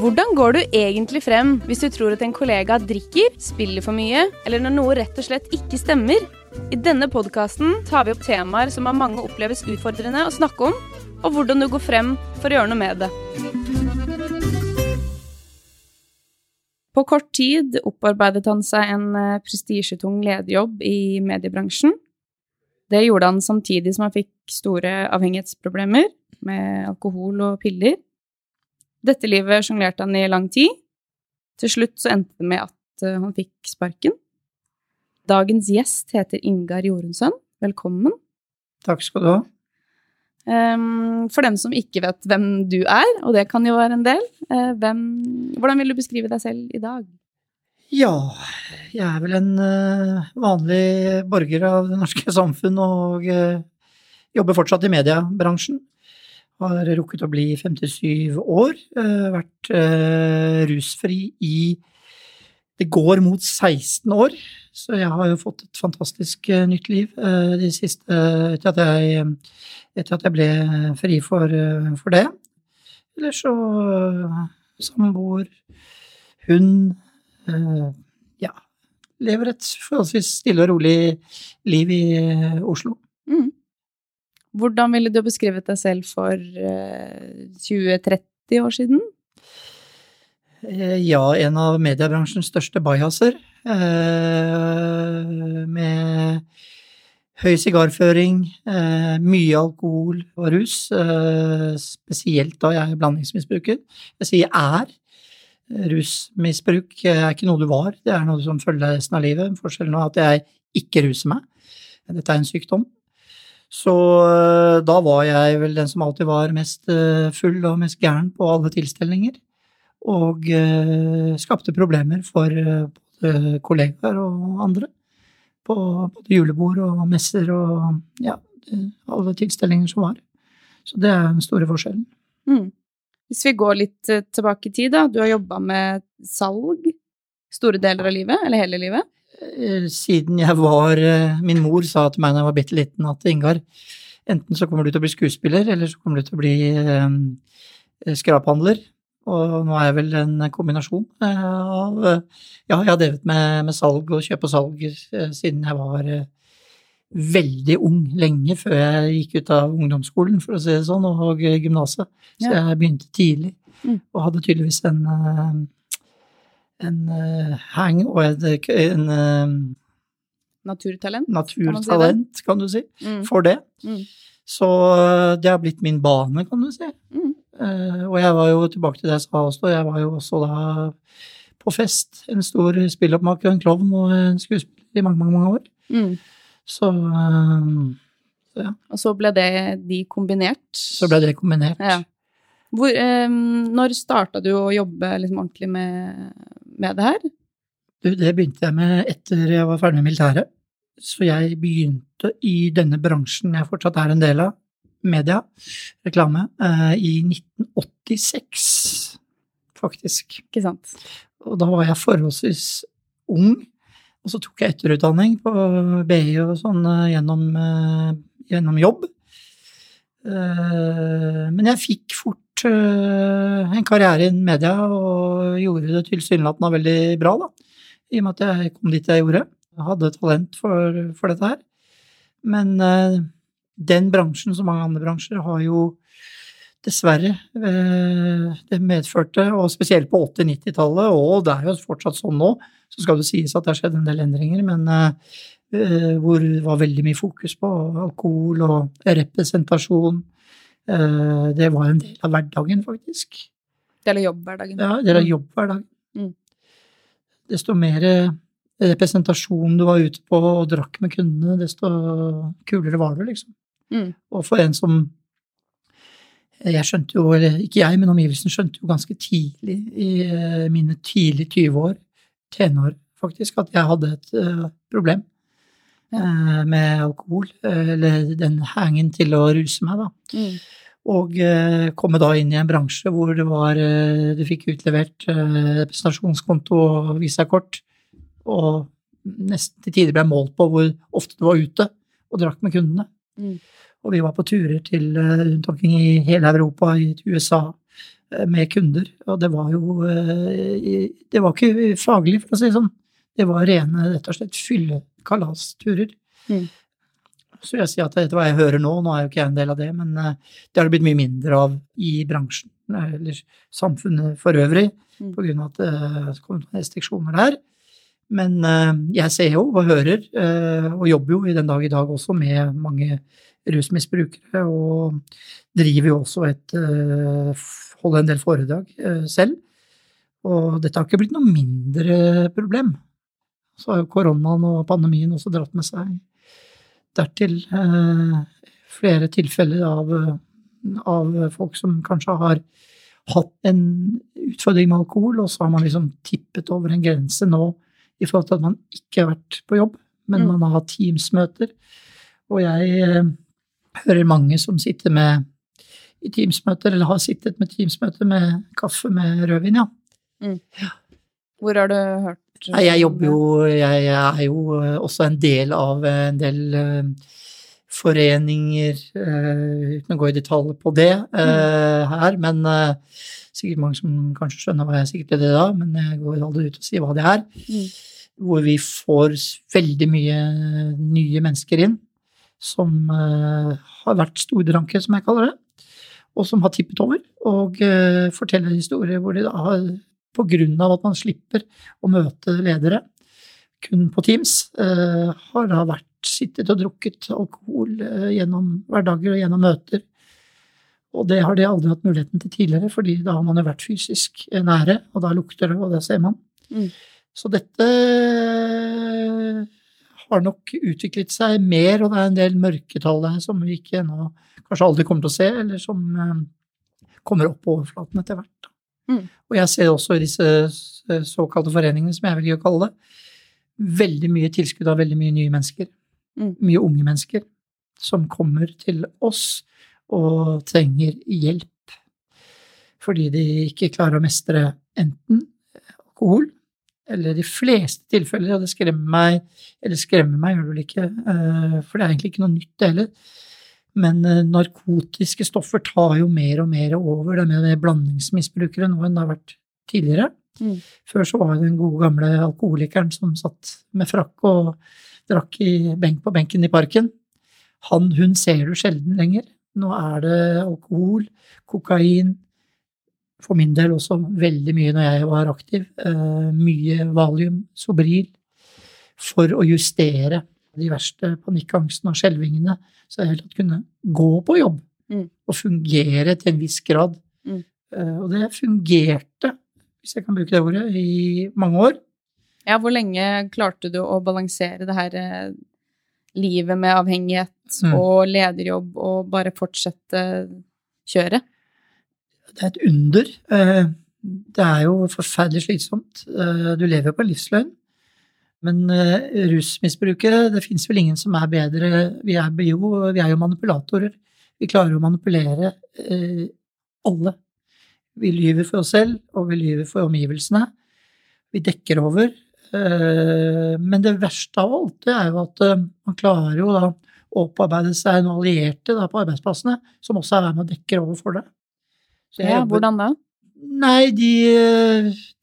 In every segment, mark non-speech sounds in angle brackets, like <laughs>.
Hvordan går du egentlig frem hvis du tror at en kollega drikker, spiller for mye, eller når noe rett og slett ikke stemmer? I denne podkasten tar vi opp temaer som av mange oppleves utfordrende å snakke om, og hvordan du går frem for å gjøre noe med det. På kort tid opparbeidet han seg en eh, prestisjetung lederjobb i mediebransjen. Det gjorde han samtidig som han fikk store avhengighetsproblemer med alkohol og piller. Dette livet sjonglerte han i lang tid. Til slutt så endte det med at eh, han fikk sparken. Dagens gjest heter Ingar Jorunnsson. Velkommen. Takk skal du ha. Um, for dem som ikke vet hvem du er, og det kan jo være en del, uh, hvem, hvordan vil du beskrive deg selv i dag? Ja, jeg er vel en uh, vanlig borger av det norske samfunn og jobber fortsatt i mediebransjen. Har rukket å bli 57 år, vært rusfri i det går mot 16 år, så jeg har jo fått et fantastisk uh, nytt liv de siste etter, at jeg, etter at jeg ble fri for, for det. Eller så samboer, hund Ja. Lever et forholdsvis stille og rolig liv i Oslo. Mm. Hvordan ville du beskrevet deg selv for 20-30 år siden? Eh, ja, en av mediebransjens største bajaser. Eh, med høy sigarføring, eh, mye alkohol og rus. Spesielt da jeg er blandingsmisbruker. Jeg sier er. Rusmisbruk er ikke noe du var, det er noe som følger deg resten av livet. Forskjellen er at jeg ikke ruser meg. Dette er en sykdom. Så da var jeg vel den som alltid var mest full og mest gæren på alle tilstelninger og eh, skapte problemer for eh, både kollegaer og andre. På både julebord og messer og ja, alle tilstelninger som var. Så det er den store forskjellen. Mm. Hvis vi går litt eh, tilbake i tid, da. Du har jobba med salg store deler av livet, eller hele livet? Siden jeg var Min mor sa til meg da jeg var bitte liten at Ingar, enten så kommer du til å bli skuespiller, eller så kommer du til å bli eh, skraphandler. Og nå er jeg vel en kombinasjon eh, av Ja, jeg har drevet med, med, salg og kjøp og salg eh, siden jeg var eh, veldig ung, lenge før jeg gikk ut av ungdomsskolen, for å si det sånn, og gymnaset. Så jeg begynte tidlig, mm. og hadde tydeligvis en, en hang og en, en Naturtalent, naturtalent, kan, si kan du si, mm. for det. Mm. Så det har blitt min bane, kan du si. Mm. Uh, og jeg var jo tilbake til det jeg sa også, jeg var jo også da på fest. En stor spilloppmaker, en klovn og en skuespiller i mange, mange, mange år. Mm. Så, uh, så, ja. Og så ble det de kombinert? Så ble det kombinert. Ja. Hvor, um, når starta du å jobbe liksom ordentlig med, med det her? Det begynte jeg med etter jeg var ferdig med militæret. Så jeg begynte i denne bransjen jeg fortsatt er en del av, media, reklame, eh, i 1986, faktisk. Ikke sant. Og da var jeg forholdsvis ung, og så tok jeg etterutdanning på BI og sånn eh, gjennom, eh, gjennom jobb. Men jeg fikk fort en karriere innen media og gjorde det tilsynelatende veldig bra, da. I og med at jeg kom dit jeg gjorde. Jeg hadde talent for, for dette her. Men den bransjen, som mange andre bransjer, har jo dessverre eh, Det medførte, og spesielt på 80-90-tallet, og det er jo fortsatt sånn nå, så skal det sies at det har skjedd en del endringer, men eh, hvor det var veldig mye fokus på alkohol og representasjon. Eh, det var en del av hverdagen, faktisk. Del av jobbhverdagen. Ja, del av mm. jobbhverdagen. Mm. Desto mer representasjon du var ute på og drakk med kundene, desto kulere var du, liksom. Mm. Og for en som Jeg skjønte jo, eller ikke jeg, men omgivelsen skjønte jo ganske tidlig, i eh, mine tidlige 20-år, tenår faktisk, at jeg hadde et uh, problem ja. uh, med alkohol. Eller den hangen til å ruse meg, da. Mm. Og uh, komme da inn i en bransje hvor det var Du fikk utlevert representasjonskonto og visakort, og nesten til tider ble målt på hvor ofte du var ute og drakk med kundene. Mm. Og vi var på turer til, eh, rundt omkring i hele Europa, i USA, med kunder. Og det var jo Det var ikke faglig, for å si det sånn. Det var rene, rett og slett, fyllekalasturer. Mm. Så jeg sier at etter hva jeg hører nå, nå er jo ikke jeg en del av det, men det har det blitt mye mindre av i bransjen, eller samfunnet for øvrig, mm. av at det har kommet restriksjoner der. Men jeg ser jo og hører, og jobber jo i den dag i dag også med mange rusmisbrukere, og driver jo også et eh, Holder en del foredrag eh, selv. Og dette har ikke blitt noe mindre problem. Så har jo koronaen og pandemien også dratt med seg dertil eh, flere tilfeller av, av folk som kanskje har hatt en utfordring med alkohol, og så har man liksom tippet over en grense nå i forhold til at man ikke har vært på jobb, men mm. man har hatt Teams-møter. Og jeg hører mange som sitter med i Teams-møter, eller har sittet med Teams-møter med kaffe med rødvin, ja. Mm. ja. Hvor har du hørt Nei, jeg jobber jo Jeg er jo eh, også en del av en del uh, foreninger, uh, uten å gå i detalj på det uh, her, men sikkert mange som kanskje skjønner hva jeg sikkert er det da, men jeg går aldri ut og sier hva det er. Mm. Hvor vi får veldig mye nye mennesker inn som har vært stordranke, som jeg kaller det, og som har tippet over, og uh, forteller historier hvor de da har, på grunn av at man slipper å møte ledere kun på Teams, uh, har da vært sittet og drukket alkohol gjennom hverdager og gjennom møter. Og det har de aldri hatt muligheten til tidligere, fordi da har man jo vært fysisk nære, og da lukter det, og det ser man. Mm. Så dette har nok utviklet seg mer, og det er en del mørketall der som vi ikke ennå kanskje aldri kommer til å se, eller som eh, kommer opp på overflaten etter hvert. Mm. Og jeg ser også i disse såkalte foreningene, som jeg velger å kalle det, veldig mye tilskudd av veldig mye nye mennesker. Mm. Mye unge mennesker som kommer til oss og trenger hjelp fordi de ikke klarer å mestre enten alkohol eller de fleste tilfeller, og det skremmer meg, eller skremmer meg, gjør det vel ikke, eh, for det er egentlig ikke noe nytt, heller. Men eh, narkotiske stoffer tar jo mer og mer over. Det er mer blandingsmisbrukere nå enn det har vært tidligere. Mm. Før så var det den gode gamle alkoholikeren som satt med frakk og drakk i benk på benken i parken. Han, hun ser du sjelden lenger. Nå er det alkohol, kokain, for min del også veldig mye når jeg var aktiv. Uh, mye valium, Sobril, for å justere de verste panikkangstene og skjelvingene, så jeg helt tatt kunne gå på jobb mm. og fungere til en viss grad. Mm. Uh, og det fungerte, hvis jeg kan bruke det ordet, i mange år. Ja, hvor lenge klarte du å balansere det her eh, livet med avhengighet mm. og lederjobb og bare fortsette kjøret? det er et under. Eh, det er jo forferdelig slitsomt. Eh, du lever på en livsløgn. Men eh, rusmisbrukere, det fins vel ingen som er bedre. Vi er, jo, vi er jo manipulatorer. Vi klarer å manipulere alle. Vi lyver for oss selv, og vi lyver for omgivelsene. Vi dekker over. Men det verste av alt, det er jo at man klarer jo da å opparbeide seg noen allierte da, på arbeidsplassene som også er med og dekker over for det. Ja, hvordan da? Nei, de,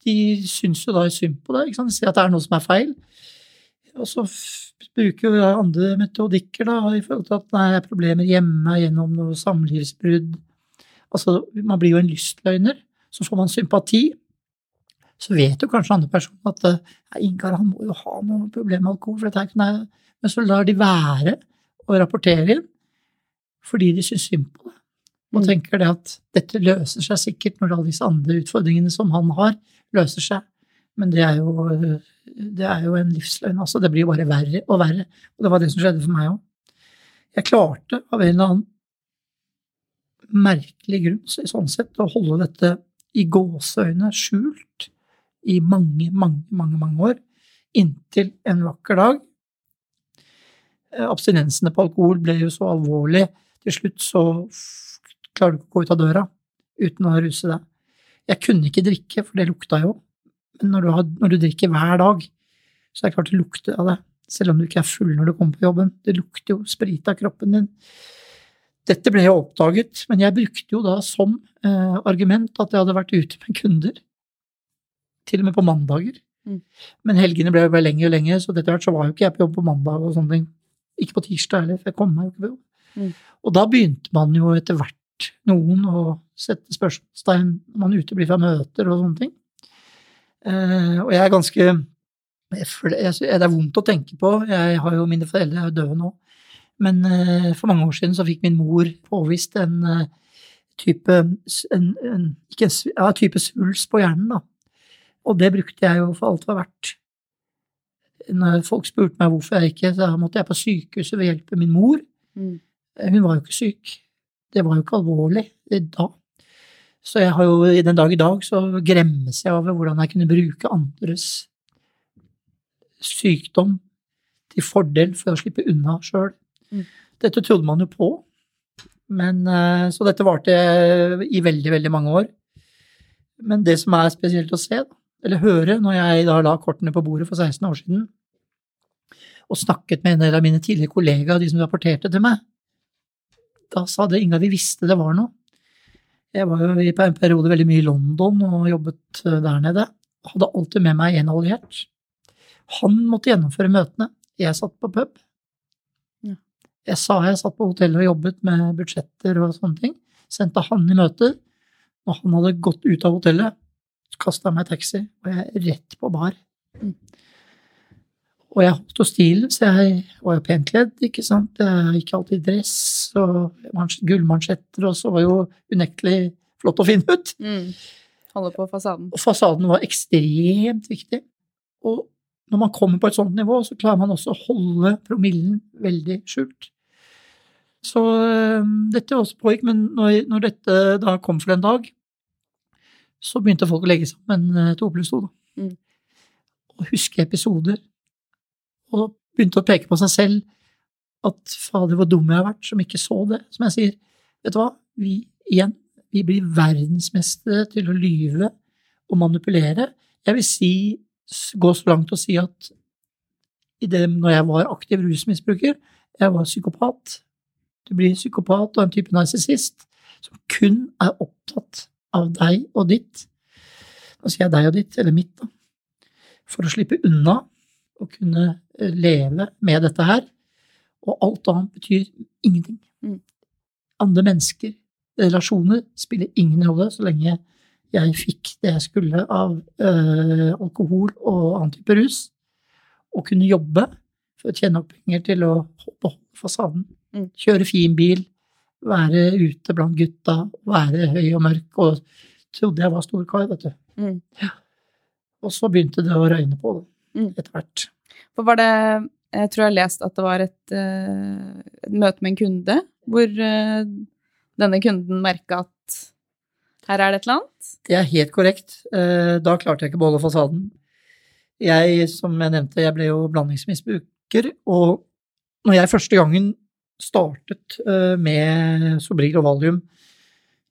de syns jo da synd på det. De sier at det er noe som er feil. Og så bruker jo andre metodikker da, i forhold til at det er problemer hjemme gjennom noe samlivsbrudd. Altså, man blir jo en lystløgner. Så får man sympati. Så vet jo kanskje andre personer at ja, Ingar han må jo ha noe problem med alkohol. for dette er ikke. Men så lar de være å rapportere inn fordi de syns synd på og mm. tenker det at dette løser seg sikkert når alle disse andre utfordringene som han har, løser seg. Men det er jo, det er jo en livsløgn. Altså, det blir bare verre og verre. Og det var det som skjedde for meg òg. Jeg klarte av en eller annen merkelig grunn sånn sett å holde dette i gåseøyne skjult i mange, mange, mange, mange år. Inntil en vakker dag. Abstinensene på alkohol ble jo så alvorlig. Til slutt så klarer du ikke å gå ut av døra uten å ruse deg. Jeg kunne ikke drikke, for det lukta jo. Men når du, har, når du drikker hver dag, så er det klart det lukter av det. Selv om du ikke er full når du kommer på jobben. Det lukter jo sprit av kroppen din. Dette ble jo oppdaget, men jeg brukte jo da som eh, argument at jeg hadde vært ute med kunder. Til og med på mandager. Mm. Men helgene ble jo bare lenger og lenger, så etter hvert så var jo ikke jeg på jobb på mandag og sånne ting. Ikke på tirsdag heller, for jeg kom meg jo ikke på jobb. Mm. Og da begynte man jo etter hvert, noen, å sette spørsmålstegn når man uteblir fra møter og sånne ting. Eh, og jeg er ganske Det er vondt å tenke på. Jeg har jo Mine foreldre er døde nå. Men uh, for mange år siden så fikk min mor påvist en uh, type en, en, ikke en, ja, type svulst på hjernen, da. Og det brukte jeg jo for alt det var verdt. Når folk spurte meg hvorfor jeg ikke, så måtte jeg på sykehuset ved hjelp av min mor. Mm. Eh, hun var jo ikke syk. Det var jo ikke alvorlig da. Så jeg har jo i den dag i dag så gremmes jeg over hvordan jeg kunne bruke andres sykdom til fordel for å slippe unna sjøl. Mm. Dette trodde man jo på, men, eh, så dette varte i veldig, veldig mange år. Men det som er spesielt å se, eller høre, når jeg da la kortene på bordet for 16 år siden, og snakket med en del av mine tidligere kollegaer, de som rapporterte til meg, da det ingen av de visste det var noe. Jeg var jo på en periode veldig mye i London og jobbet eh, der nede. Hadde alltid med meg en alliert. Han måtte gjennomføre møtene. Jeg satt på pub. Jeg sa jeg satt på hotellet og jobbet med budsjetter og sånne ting. Sendte han i møter. Når han hadde gått ut av hotellet, kasta jeg meg i taxi, og jeg rett på bar. Og jeg holdt jo stilen, så jeg var jo pent kledd, ikke sant. Jeg gikk alltid i dress og gullmansjetter, og så var jo unektelig flott og fin ut. Mm. Holde på fasaden. Og fasaden var ekstremt viktig. Og når man kommer på et sånt nivå, så klarer man også å holde promillen veldig skjult. Så dette også pågikk, men når, når, dette da kom for en dag, så begynte folk å legge sammen øh, to pluss to. Mm. Og huske episoder. Og begynte å peke på seg selv at fader, hvor dum jeg har vært som ikke så det. Som jeg sier, vet du hva, vi igjen, vi blir verdensmestere til å lyve og manipulere. Jeg vil si, gå så langt og si at i det, når jeg var aktiv rusmisbruker, jeg var psykopat, du blir psykopat og en type narsissist som kun er opptatt av deg og ditt. Nå sier jeg deg og ditt, eller mitt, da. For å slippe unna og kunne leve med dette her. Og alt annet betyr ingenting. Mm. Andre mennesker, relasjoner, spiller ingen rolle så lenge jeg fikk det jeg skulle av øh, alkohol og annen type rus, og kunne jobbe for å tjene opp penger til å beholde fasaden. Mm. Kjøre fin bil, være ute blant gutta, være høy og mørk, og trodde jeg var storkar, vet du. Mm. Ja. Og så begynte det å røyne på, det, mm. etter hvert. For var det Jeg tror jeg har lest at det var et, uh, et møte med en kunde hvor uh, denne kunden merka at her er det et eller annet? Det er helt korrekt. Uh, da klarte jeg ikke å beholde fasaden. Jeg, som jeg nevnte, jeg ble jo blandingsmisbruker, og når jeg første gangen startet eh, med Sobril og Valium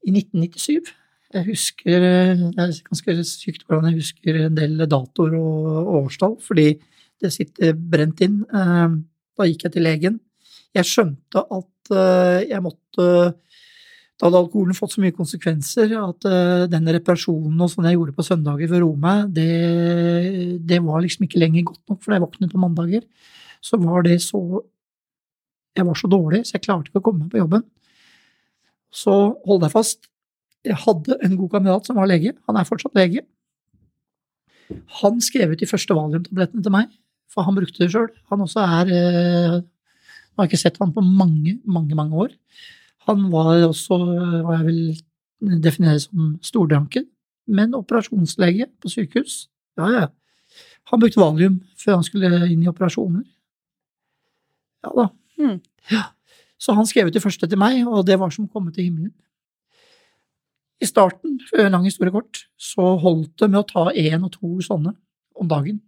i 1997. Jeg husker Det er ganske sykt hvordan jeg husker en del datoer og årstall, fordi det sitter brent inn. Eh, da gikk jeg til legen. Jeg skjønte at eh, jeg måtte Da hadde alkoholen fått så mye konsekvenser at den reparasjonen og sånn jeg gjorde på søndager roe meg, det, det var liksom ikke lenger godt nok, for da jeg våknet på mandager, så var det så jeg var så dårlig, så jeg klarte ikke å komme meg på jobben. Så hold deg fast. Jeg hadde en god kamerat som var lege. Han er fortsatt lege. Han skrev ut de første valiumtablettene til meg, for han brukte det sjøl. Han også er eh, Jeg har ikke sett han på mange, mange, mange år. Han var også hva jeg vil definere som stordranke, men operasjonslege på sykehus. Ja, ja. Han brukte valium før han skulle inn i operasjoner. Ja da. Mm. Ja. Så han skrev ut det første til meg, og det var som å komme til himmelen. I starten, lang historie kort, så holdt det med å ta én og to sånne om dagen.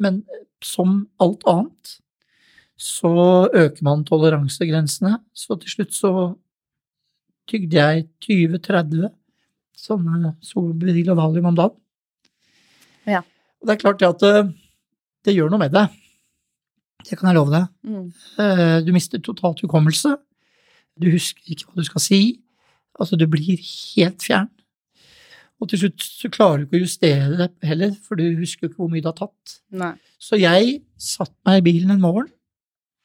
Men som alt annet så øker man toleransegrensene, så til slutt så tygde jeg 20-30 sånne Sobril og Valium om dagen. Ja. Og det er klart det at det, det gjør noe med deg. Det kan jeg love deg. Mm. Eh, du mister totalt hukommelse. Du husker ikke hva du skal si. Altså, du blir helt fjern. Og til slutt så klarer du ikke å justere det heller, for du husker jo ikke hvor mye du har tatt. Nei. Så jeg satte meg i bilen en morgen,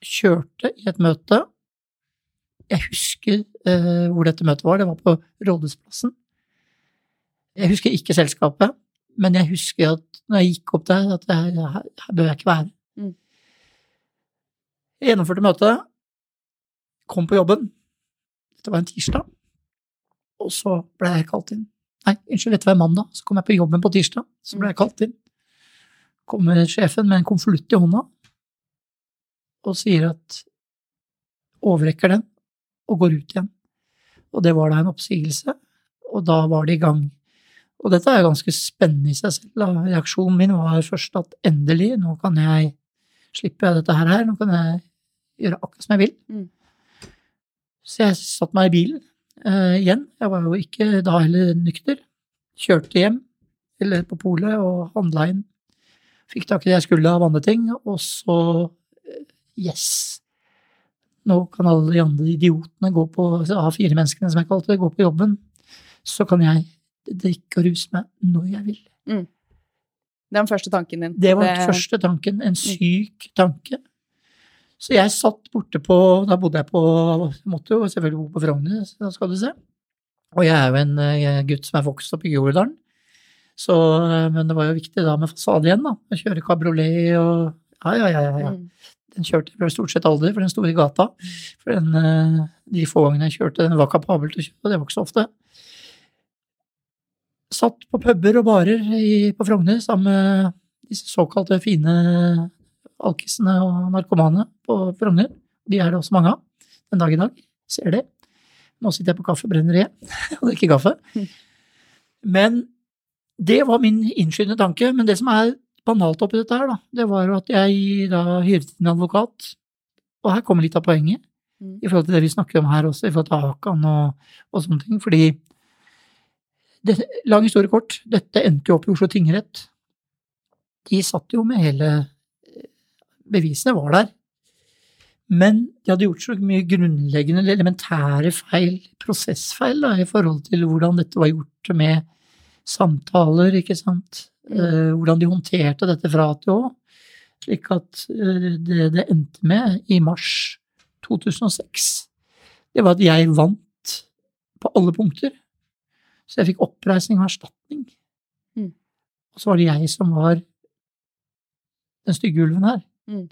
kjørte i et møte. Jeg husker eh, hvor dette møtet var, det var på Rådhusplassen. Jeg husker ikke selskapet, men jeg husker at når jeg gikk opp der, at her, her, her bør jeg ikke være. Mm. Jeg gjennomførte møtet, kom på jobben. Dette var en tirsdag. Og så ble jeg kalt inn. Nei, unnskyld, dette var mandag. Så kom jeg på jobben på tirsdag. Så ble jeg kalt inn. Kommer sjefen med en konvolutt i hånda og sier at overrekker den og går ut igjen. Og det var da en oppsigelse, og da var det i gang. Og dette er ganske spennende i seg selv. Da. Reaksjonen min var først at endelig, nå kan jeg slippe dette her, nå kan jeg gjøre akkurat som jeg vil. Mm. Så jeg satte meg i bilen eh, igjen. Jeg var jo ikke da heller nykter. Kjørte hjem, eller på polet, og handla inn. Fikk tak i det jeg skulle av andre ting, og så eh, Yes! Nå kan alle de andre idiotene gå på A4-menneskene, som jeg kalte det, gå på jobben. Så kan jeg drikke og ruse meg når jeg vil. Det var den første tanken din. Det var den første tanken. En syk tanke. Så jeg satt borte på Da bodde jeg på Jeg måtte jo selvfølgelig bo på Frogner, så skal du se. Og jeg er jo en eh, gutt som er vokst opp i Groruddalen. Så, eh, men det var jo viktig da med fasade igjen, da. Å kjøre kabriolet og Ja, ja, ja. ja. ja. Den kjørte jeg stort sett aldri, for den store i gata. For den, eh, de få gangene jeg kjørte, den var kapabel til å kjøre, og det var ikke så ofte. Satt på puber og barer i, på Frogner sammen med disse såkalte fine alkisene og narkomane på Frogner. De er det også mange av den dag i dag. Ser det. Nå sitter jeg på Kaffebrenneriet <laughs> og drikker kaffe. Men det var min innskyndende tanke. Men det som er banalt oppi dette her, da, det var jo at jeg da hyret inn advokat. Og her kommer litt av poenget Mm. i forhold til det vi snakker om her også, i forhold til Hakan og, og sånne ting. Fordi det, Lang historie kort, dette endte jo opp i Oslo tingrett. De satt jo med hele Bevisene var der. Men de hadde gjort så mye grunnleggende eller elementære feil, prosessfeil, da, i forhold til hvordan dette var gjort med samtaler, ikke sant. Eh, hvordan de håndterte dette fra til å. Slik at eh, det det endte med i mars 2006, det var at jeg vant på alle punkter. Så jeg fikk oppreisning og erstatning. Mm. Og så var det jeg som var den stygge ulven her. Mm.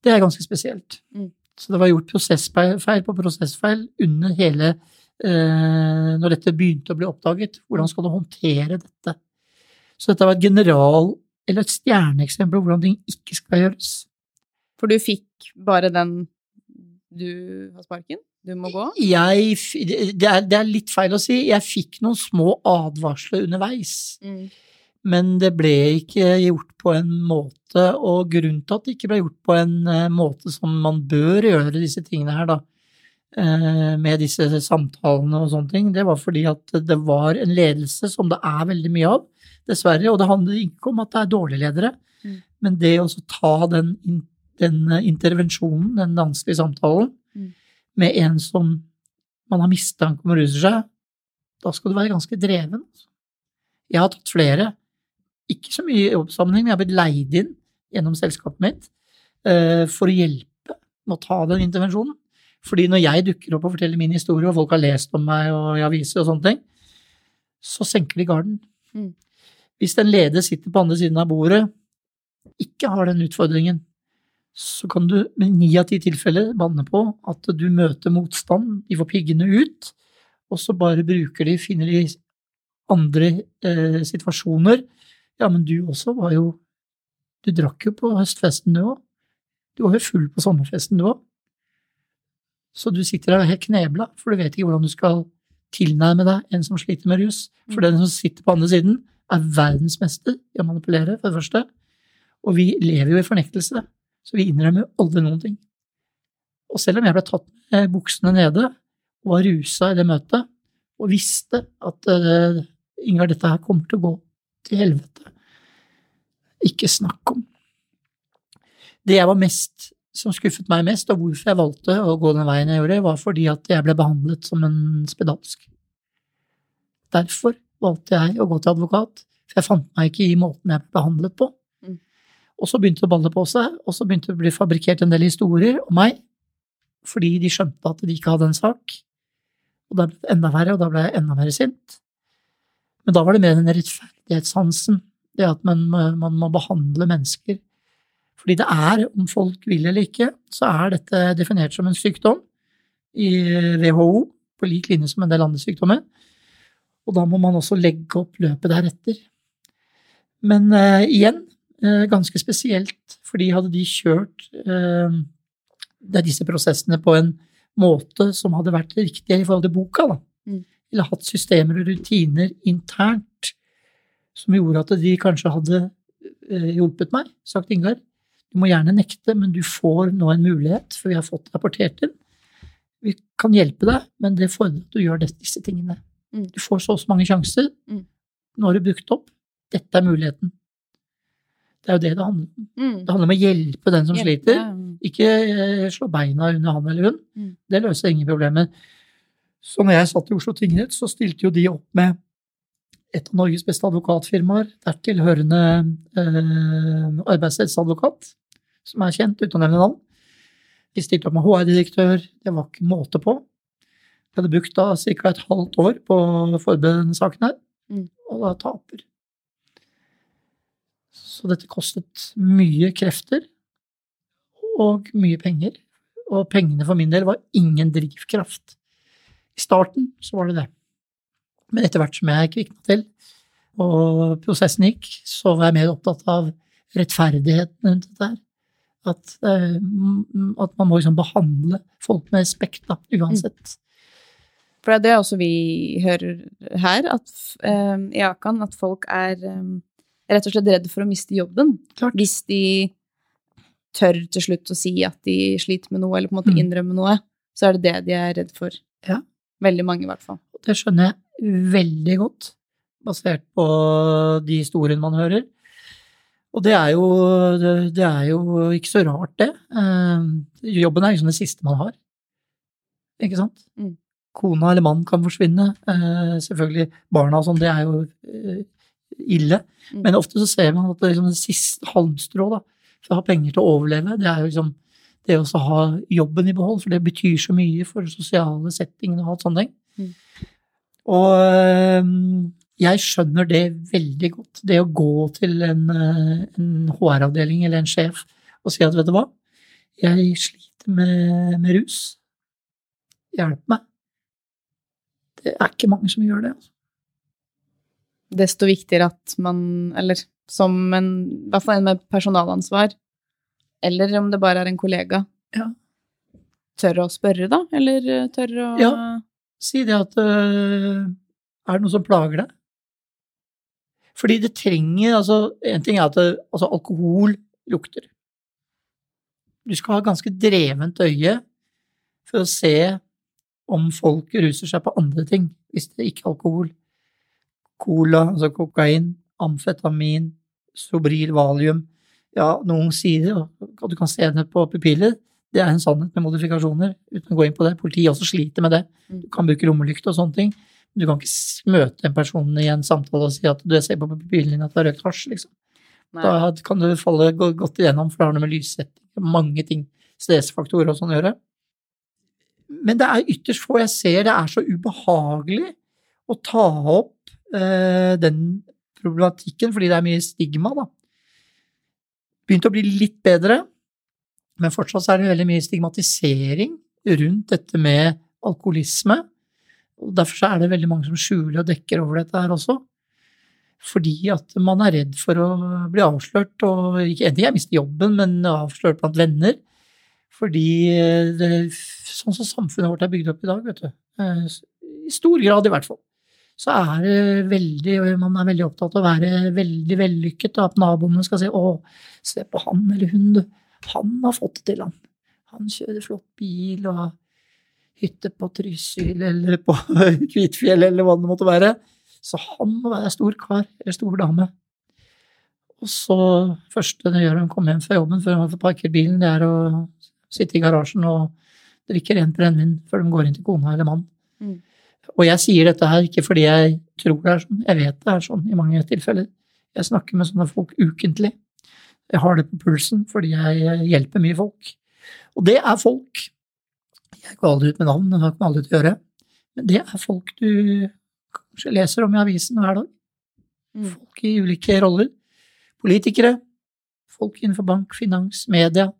Det er ganske spesielt. Mm. Så det var gjort prosessfeil på prosessfeil under hele eh, Når dette begynte å bli oppdaget. Hvordan skal du håndtere dette? Så dette var et general- eller et stjerneeksempel på hvordan ting ikke skal gjøres. For du fikk bare den du har sparken? Du må gå? Jeg, det, er, det er litt feil å si. Jeg fikk noen små advarsler underveis. Mm. Men det ble ikke gjort på en måte, og grunnen til at det ikke ble gjort på en eh, måte som man bør gjøre disse tingene her, da, eh, med disse samtalene og sånne ting, det var fordi at det var en ledelse som det er veldig mye av, dessverre. Og det handler ikke om at det er dårlige ledere, Mm. men det å ta den, den eh, intervensjonen, den vanskelige samtalen, Mm. med en som man har mistanke om ruser seg, da skal du være ganske dreven. altså. Jeg har tatt flere, ikke så mye i jobbsammenheng, men jeg har blitt leid inn gjennom selskapet mitt eh, for å hjelpe med å ta den intervensjonen. Fordi når jeg dukker opp og forteller min historie, og folk har lest om meg og i aviser og sånne ting, så senker de garden. Mm. Hvis en leder sitter på andre siden av bordet, ikke har den utfordringen, så kan du med ni av ti tilfeller banne på at du møter motstand, de får piggene ut, og så bare bruker de, finner de andre eh, situasjoner. Ja, men du også var jo Du drakk jo på høstfesten, du òg. Du var jo full på sommerfesten, du òg. Så du sitter der helt knebla, for du vet ikke hvordan du skal tilnærme deg en som sliter med rus. For den som sitter på andre siden, er verdensmester i å manipulere, for det første. Og vi lever jo i fornektelse, så vi innrømmer jo aldri noen ting. Og selv om jeg ble tatt med buksene nede og var rusa i det møtet, og visste at uh, Ingar, dette her kommer til å gå til helvete. Ikke snakk om. Det jeg var mest som skuffet meg mest, og hvorfor jeg valgte å gå den veien jeg gjorde, var fordi at jeg ble behandlet som en spedalsk. Derfor valgte jeg å gå til advokat, for jeg fant meg ikke i måten jeg ble behandlet på. Mm. Og så begynte det å balle på seg, og så begynte det å bli fabrikkert en del historier om meg, fordi de skjønte at de ikke hadde en sak. Og da ble det enda verre, og da ble jeg enda mer sint. Men da var det mer den rettferdighetssansen, det at man, man må behandle mennesker fordi det er, om folk vil eller ikke, så er dette definert som en sykdom i WHO, på lik linje som en del andre sykdommer. Og da må man også legge opp løpet deretter. Men uh, igjen, uh, ganske spesielt, fordi hadde de kjørt uh, disse prosessene på en måte som hadde vært riktig i forhold til boka, da, mm. Eller hatt systemer og rutiner internt som gjorde at de kanskje hadde hjulpet meg, sagt Ingar, du må gjerne nekte, men du får nå en mulighet, for vi har fått rapportert inn. Vi kan hjelpe deg, men det fordrer at du gjør disse tingene. Mm. Du får så og så mange sjanser. Mm. Nå har du brukt opp. Dette er muligheten. Det er jo det det handler om. Mm. Det handler om å hjelpe den som hjelpe. sliter. Ikke eh, slå beina under han eller hun. Det løser ingen problemer. Så når jeg satt i Oslo tingrett, så stilte jo de opp med et av Norges beste advokatfirmaer, dertil hørende eh, arbeidsrettsadvokat, som er kjent, uten å nevne navn. De stilte opp med HR-direktør, det var ikke måte på. De hadde brukt da ca. et halvt år på å forberede denne saken her, mm. og da taper. Så dette kostet mye krefter og mye penger. Og pengene for min del var ingen drivkraft. I starten så var det det. Men etter hvert som jeg kvikna til, og prosessen gikk, så var jeg mer opptatt av rettferdigheten rundt dette her. At, eh, at, man må liksom behandle folk med respekt, da, uansett. Mm. For det er det også vi hører her, at, um, i Akan, at folk er um, rett og slett redd for å miste jobben. Klart. Hvis de tør til slutt å si at de sliter med noe, eller på en måte mm. innrømme noe, så er det det de er redd for. Ja. Veldig mange, i hvert fall. Det skjønner jeg veldig godt, basert på de historiene man hører. Og det er jo, det er jo ikke så rart, det. Eh, jobben er liksom det siste man har. Ikke sant? Mm. Kona eller mannen kan forsvinne. Eh, selvfølgelig barna og sånn, det er jo eh, ille. Mm. Men ofte så ser man at det, liksom det siste halmstrå da, for å ha penger til å overleve, det er jo liksom det å ha jobben i behold, for det betyr så mye for sosiale settingene og alt sånne ting. Mm. Og jeg skjønner det veldig godt. Det å gå til en, en HR-avdeling eller en sjef og si at vet du hva, jeg sliter med, med rus. Hjelp meg. Det er ikke mange som gjør det. Altså. Desto viktigere at man, eller som en, i hvert fall en med personalansvar, eller om det bare er en kollega, ja. tør å spørre, da? Eller tør å Ja. Si det at uh, Er det noe som plager deg? Fordi det trenger altså En ting er at det, altså, alkohol lukter. Du skal ha ganske drevent øye for å se om folk ruser seg på andre ting, hvis det ikke er alkohol. Cola, altså kokain, amfetamin, Sobril, valium. Ja, noen sier at du kan se det på pupiller. Det er en sannhet med modifikasjoner, uten å gå inn på det. Politiet også sliter med det. Du kan bruke lommelykt og sånne ting. Du kan ikke møte en person i en samtale og si at du ser på pupillen din at du har røkt hasj, liksom. Nei. Da kan du falle godt igjennom, for det har noe med lyssetting mange ting, stressfaktorer og sånn å gjøre. Men det er ytterst få jeg ser det er så ubehagelig å ta opp eh, den problematikken, fordi det er mye stigma, da. Begynt å bli litt bedre, men fortsatt er det veldig mye stigmatisering rundt dette med alkoholisme. Og Derfor er det veldig mange som skjuler og dekker over dette her også. Fordi at man er redd for å bli avslørt, og ikke en jeg mister jobben, men avslørt blant venner. Fordi det, sånn som samfunnet vårt er bygd opp i dag, vet du, eh, i stor grad i hvert fall, så er det veldig, man er veldig opptatt av å være veldig vellykket, og at naboene skal si 'Å, se på han eller hun, du. Han har fått det til, han. Han kjører flott bil og hytte på Trysil eller på <laughs> Kvitfjell eller hva det måtte være. Så han må være stor kar eller stor dame. Og så første det gjør når han kommer hjem fra jobben før hun får parkert bilen, det er å sitte i garasjen og drikke rent brennevin før de går inn til kona eller mann. Mm. Og jeg sier dette her ikke fordi jeg tror det er sånn, jeg vet det er sånn i mange tilfeller. Jeg snakker med sånne folk ukentlig. Jeg har det på pulsen fordi jeg hjelper mye folk. Og det er folk. Jeg går aldri ut med navn, det har ikke aldri til å gjøre. Men det er folk du kanskje leser om i avisen hver dag. Mm. Folk i ulike roller. Politikere, folk innenfor bank, finans, media,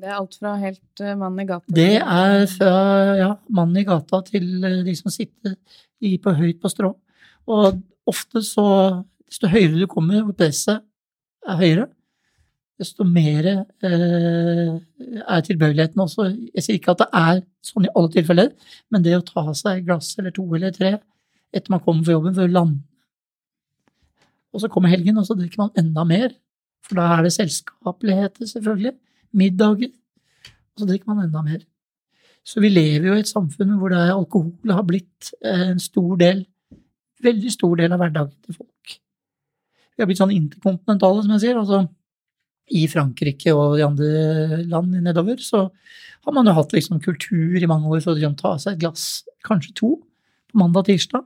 det er alt fra helt uh, mann i gata Det er fra ja, mann i gata til uh, de som sitter i, på høyt på strå. Og ofte så Desto høyere du kommer, hvor presset er høyere, desto mer uh, er tilbøyeligheten også. Jeg sier ikke at det er sånn i alle tilfeller, men det å ta seg et glass eller to eller tre etter man kommer fra jobben, for å lande Og så kommer helgen, og så drikker man enda mer. For da er det selskapeligheter, selvfølgelig middager. Og så drikker man enda mer. Så vi lever jo i et samfunn hvor alkohol har blitt eh, en stor del, veldig stor del av hverdagen til folk. Vi har blitt sånn interkontinentale, som jeg sier. altså i Frankrike og de andre land nedover, så har man jo hatt liksom kultur i mange år for å ta seg et glass, kanskje to, på mandag og tirsdag.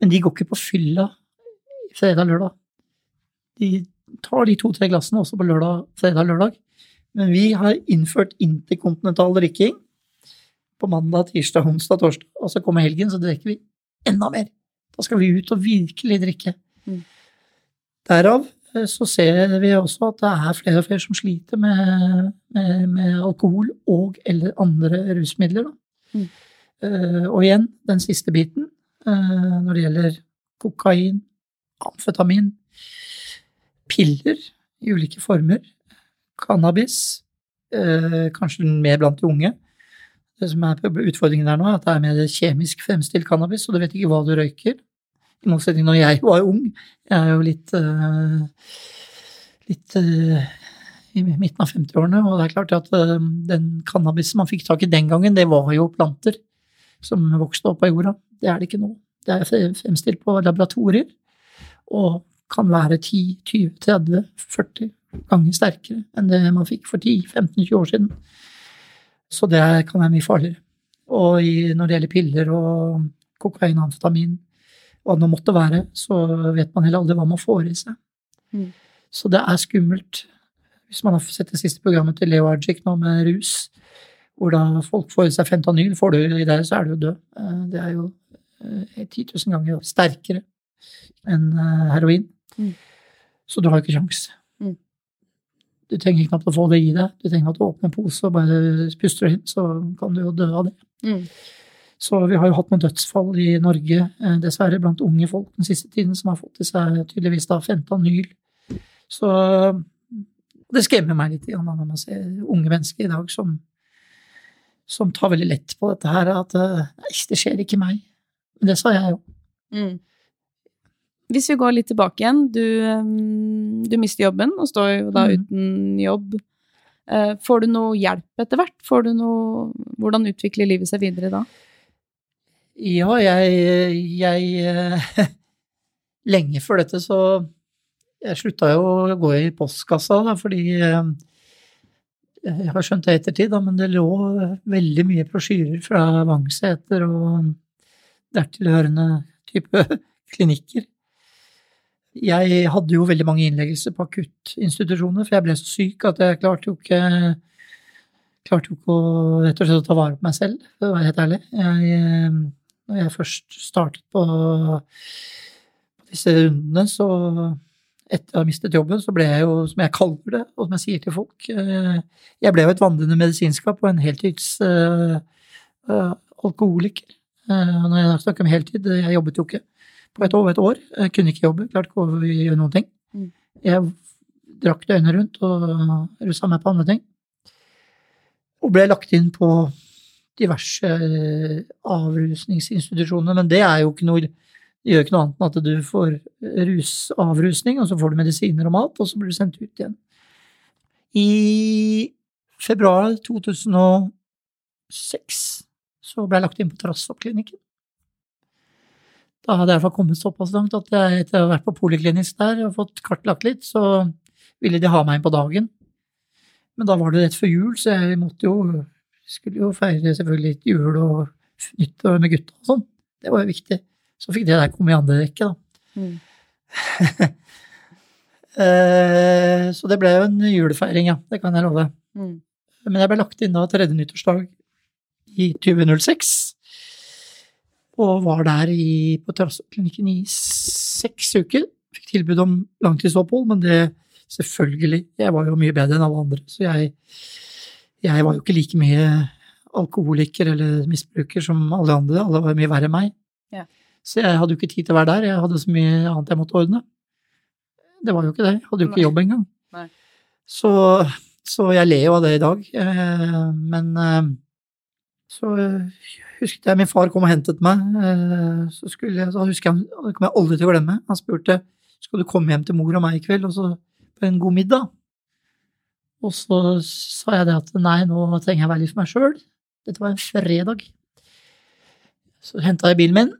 Men de går ikke på fylla fredag-lørdag. De tar de to-tre glassene også på lørdag, fredag-lørdag. Men vi har innført interkontinental drikking på mandag, tirsdag, onsdag, torsdag. Og så kommer helgen, så drikker vi enda mer. Da skal vi ut og virkelig drikke. Mm. Derav eh, så ser vi også at det er flere og flere som sliter med, med, med alkohol og eller andre rusmidler. Mm. Uh, og igjen, den siste biten, uh, når det gjelder kokain, amfetamin, piller i ulike former, cannabis, eh, kanskje mer blant de unge. Det som er utfordringen der nå, er at det er mer kjemisk fremstilt cannabis, og du vet ikke hva du røyker. I motsetning når jeg var ung. Jeg er jo litt uh, litt uh, i midten av 50-årene, og det er klart at den cannabisen man fikk tak i den gangen, det var jo planter som vokste opp av jorda. Det er det ikke nå. Det er fremstilt på laboratorier og kan være 10, 20, 30, 40 ganger sterkere enn det man fikk for 10-15-20 år siden. Så det kan være mye farligere. Og når det gjelder piller og kokain og amfetamin, hva det nå måtte være, så vet man heller aldri hva man får i seg. Mm. Så det er skummelt. Hvis man har sett det siste programmet til Leo Ajik nå med rus, hvor da folk får i seg fentanyl, får du i det, så er du jo død. Eh, det er jo 10 eh, 000 ganger sterkere enn eh, heroin. Mm. Så du har jo ikke kjangs. Du trenger knapt å få det i deg. Du trenger at du åpner en pose og bare puster inn, så kan du jo dø av det. Mm. Så vi har jo hatt noen dødsfall i Norge, eh, dessverre, blant unge folk den siste tiden, som har fått i seg tydeligvis da fentanyl. Så det skremmer meg litt når man ser unge mennesker i dag som, som tar veldig lett på dette her, at eh, nei, det skjer ikke meg. Men det sa jeg jo. Mm. Hvis vi går litt tilbake igjen, du, du mister jobben og står jo da mm. uten jobb. Eh, får du noe hjelp etter hvert? Får du noe Hvordan utvikler livet seg videre da? Ja, jeg, jeg eh, <laughs> Lenge før dette så Jeg slutta jo å gå i postkassa, da, fordi eh, Jeg har skjønt det i ettertid, da, men det lå veldig mye brosjyrer fra Vangseter og dertilhørende type <laughs> klinikker jeg hadde jo veldig mange innleggelser på akuttinstitusjoner, for jeg ble så syk at jeg klarte jo ikke klarte jo ikke å rett og slett å ta vare på meg selv, for å være helt ærlig. Jeg, eh, når jeg først startet på, på disse rundene, så etter å ha mistet jobben, så ble jeg jo, som jeg kaller det, og som jeg sier til folk eh, Jeg ble jo et vandrende medisinskap og en heltids uh, uh, alkoholiker. Når jeg snakker om heltid, jeg jobbet jo ikke på et år, et år. Jeg kunne ikke jobbe, klarte ikke å gjøre noen ting. Mm. Jeg drakk døgnet rundt og rusa meg på andre ting. Og ble lagt inn på diverse eh, avrusningsinstitusjoner, men det er jo ikke noe det gjør ikke noe annet enn at du får rus, avrusning, og så får du medisiner og mat, og så blir du sendt ut igjen. I februar 2006 så ble jeg lagt inn på Trassoppklinikken. Da hadde jeg i hvert fall kommet såpass langt at jeg etter å ha vært på poliklinisk der og fått kartlagt litt, så ville de ha meg inn på dagen. Men da var det rett før jul, så jeg måtte jo Skulle jo feire selvfølgelig jul og nyttår med gutta og sånn. Det var jo viktig. Så fikk det der komme i andre rekke, da. Mm. <laughs> Eh, så det ble jo en julefeiring, ja. Det kan jeg love. Mm. Men jeg ble lagt inn da tredje nyttårsdag i 2006. Og var der i, på terrasseklinikken i seks uker. Fikk tilbud om langtidsopphold, men det selvfølgelig Jeg var jo mye bedre enn alle andre, så jeg, jeg var jo ikke like mye alkoholiker eller misbruker som alle andre. Alle var mye verre enn meg. Ja. Så jeg hadde jo ikke tid til å være der. Jeg hadde så mye annet jeg måtte ordne. Det var jo ikke det. Jeg hadde jo ikke Nei. jobb engang. Så, så jeg ler jo av det i dag. Eh, men eh, så eh, husket jeg min far kom og hentet meg. Så skulle jeg, så husker jeg, det kommer jeg aldri til å glemme. Han spurte skal du komme hjem til mor og meg i kveld og så på en god middag. Og så sa jeg det at nei, nå trenger jeg være litt for meg sjøl. Dette var en fredag. Så henta jeg bilen min,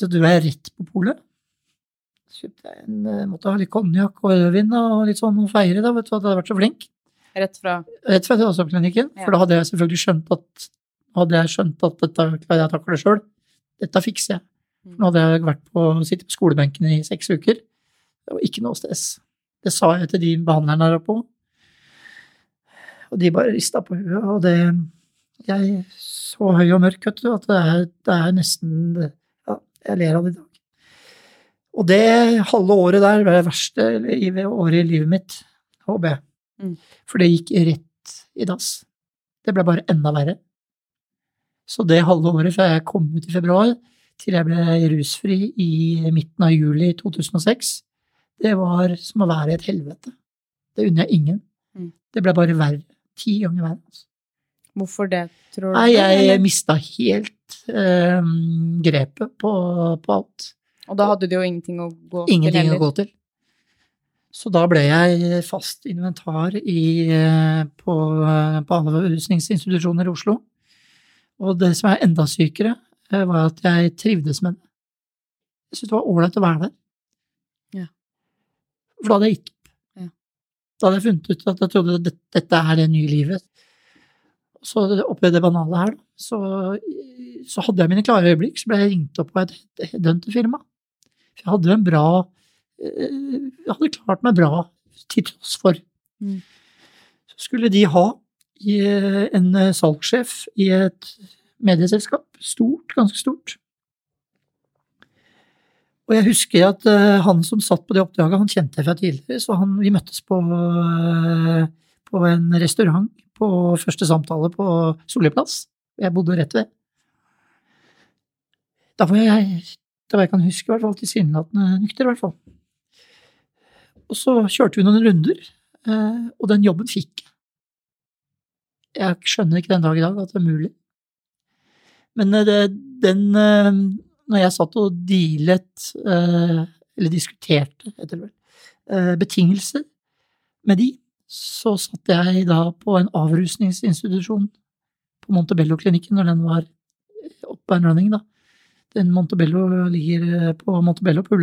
så dro jeg rett på polet. Kjøpte jeg en, eh, måtte ha litt konjakk og rødvin og litt sånn og feire, da, vet du, at jeg hadde vært så flink. Rett fra Rett fra Terrasseklinikken. Ja. For da hadde jeg selvfølgelig skjønt at hadde jeg skjønt at dette klarer jeg å takle sjøl. Dette fikser jeg. For nå hadde jeg vært på, sittet på skolebenken i seks uker. Det var ikke noe stress. Det sa jeg til de behandlerne der oppe. Og de bare rista på huet. Og det Jeg så høy og mørk, vet du, at det er, det er nesten Ja, jeg ler av det i dag. Og det halve året der var det verste året i livet mitt, håper jeg. Mm. For det gikk rett i dass. Det ble bare enda verre. Så det halve året fra jeg kom ut i februar til jeg ble rusfri i midten av juli 2006, det var som å være i et helvete. Det unner jeg ingen. Mm. Det ble bare verre. Ti ganger verre. Altså. Hvorfor det, tror du? Nei, jeg mista helt eh, grepet på, på alt. Og da hadde du jo ingenting å gå ingenting til. Ingenting å gå til. Så da ble jeg fast inventar i, på, på, alle rusningsinstitusjoner i Oslo. Og det som er enda sykere, eh, var at jeg trivdes med det. Jeg syntes det var ålreit å være der. Ja. For da hadde jeg gitt opp. Ja. Da hadde jeg funnet ut at jeg trodde at dette er det nye livet. Så oppi det banale her, så, så, hadde jeg mine klare øyeblikk. Så ble jeg ringt opp av et headhunterfirma. Jeg hadde en bra eh, Jeg hadde klart meg bra til tross for. Mm. Så skulle de ha en eh, salgssjef i et medieselskap. Stort, ganske stort. Og jeg husker at han som satt på det oppdraget, han kjente jeg fra tidligere, så han, vi møttes på, på en restaurant på første samtale på Solli plass. Jeg bodde rett ved. Da var jeg da var jeg kan huske, i hvert fall tilsynelatende nykter, i hvert fall. Og så kjørte vi noen runder, eh, og den jobben fikk jeg. Jeg skjønner ikke den dag i dag at det er mulig. Men eh, det, den eh, Når jeg satt og dealet, eller diskuterte, heter det betingelser med de, så satt jeg da på en avrusningsinstitusjon på Montebello-klinikken når den var oppe en running, da. Den Montebello ligger eh, på Montebello på.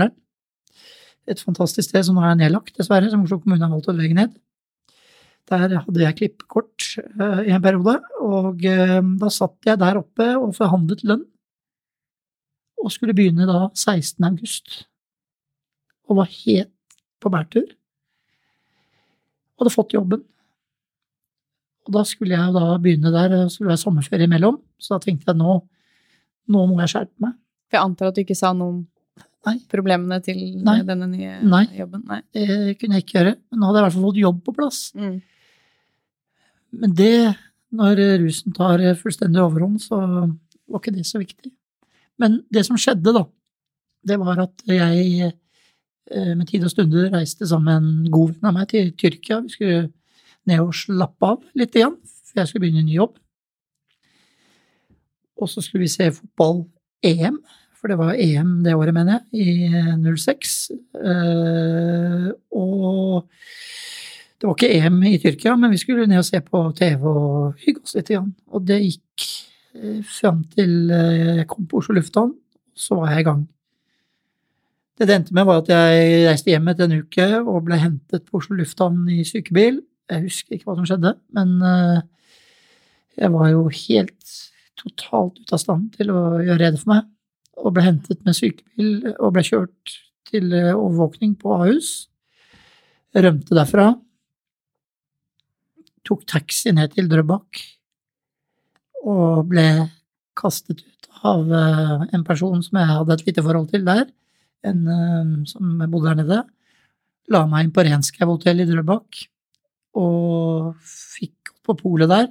Et fantastisk sted som nå er nedlagt, dessverre, som Oslo kommune har valgt å legge ned. Der hadde jeg klippekort uh, i en periode, og uh, da satt jeg der oppe og forhandlet lønn. Og skulle begynne da 16. august. Og var helt på bærtur. Og hadde fått jobben. Og da skulle jeg da begynne der, og skulle være sommerferie imellom, så da tenkte jeg nå nå må jeg skjerpe meg. For jeg antar at du ikke sa noe om Nei. problemene til Nei. denne nye Nei. jobben? Nei, det kunne jeg ikke gjøre. Men nå hadde jeg i hvert fall fått jobb på plass. Mm. Men det, når rusen tar fullstendig overhånd, så var ikke det så viktig. Men det som skjedde, da, det var at jeg eh, med tid og stunder reiste sammen med en god venn av meg til Tyrkia. Vi skulle ned og slappe av litt igjen, for jeg skulle begynne en ny jobb. Og så skulle vi se fotball-EM, for det var EM det året, mener jeg, i 06. Eh, og det var ikke EM i Tyrkia, men vi skulle ned og se på TV og hygge oss litt. Igjen. Og det gikk eh, fram til eh, jeg kom på Oslo lufthavn, så var jeg i gang. Det det endte med, var at jeg reiste hjem etter en uke og ble hentet på Oslo lufthavn i sykebil. Jeg husker ikke hva som skjedde, men uh, jeg var jo helt totalt ute av stand til å gjøre rede for meg, og ble hentet med sykebil og ble kjørt til overvåkning på Ahus. Rømte derfra. Tok taxi ned til Drøbak og ble kastet ut av uh, en person som jeg hadde et lite forhold til der, en som bodde der nede la meg inn på Renskau hotell i Drøbak og fikk på polet der.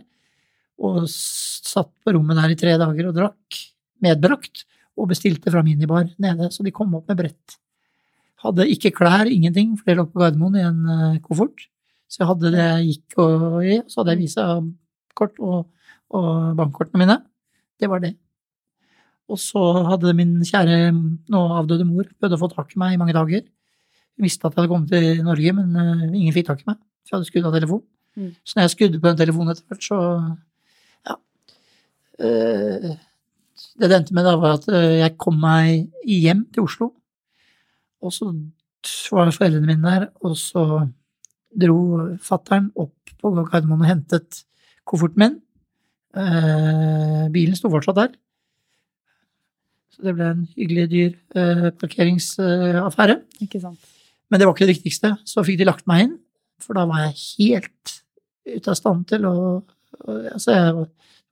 Og satt på rommet der i tre dager og drakk, medbrakt, og bestilte fra minibar nede, så de kom opp med brett. Hadde ikke klær, ingenting, for det lå på Gardermoen i en uh, koffert. Så jeg hadde det jeg gikk og i, så hadde jeg visakort og, og bankkortene mine. Det var det. Og så hadde min kjære, nå avdøde mor, prøvd å få tak i meg i mange dager visste at jeg hadde kommet til Norge, men uh, ingen fikk tak i meg. For jeg hadde skrudd av telefon. Mm. Så når jeg skrudde på den telefonen etter hvert, så Ja. Uh, det det endte med, da, var at uh, jeg kom meg hjem til Oslo. Og så var foreldrene mine der, og så dro fattern opp på Gardermoen og hentet kofferten min. bilen sto fortsatt der. Så det ble en hyggelig, dyr parkeringsaffære. Ikke sant. Men det var ikke det viktigste. Så fikk de lagt meg inn, for da var jeg helt ute av stand til å altså jeg,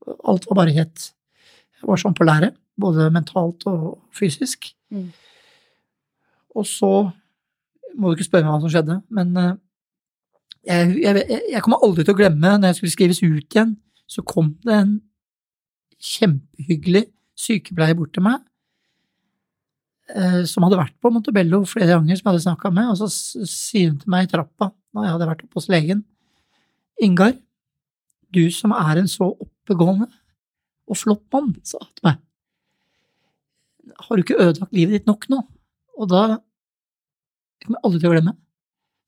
Alt var bare helt Jeg var sånn på lære, både mentalt og fysisk. Mm. Og så må du ikke spørre meg hva som skjedde, men eh, jeg, jeg, jeg, kommer aldri til å glemme når jeg skulle skrives ut igjen, så kom det en kjempehyggelig sykepleier bort til meg Eh, som hadde vært på Montebello flere ganger, som jeg hadde snakka med, og så sier hun til meg i trappa når jeg hadde vært oppe hos legen, Ingar, du som er en så oppegående og flott mann, sa hun til meg, har du ikke ødelagt livet ditt nok nå? Og da jeg kommer aldri til å glemme.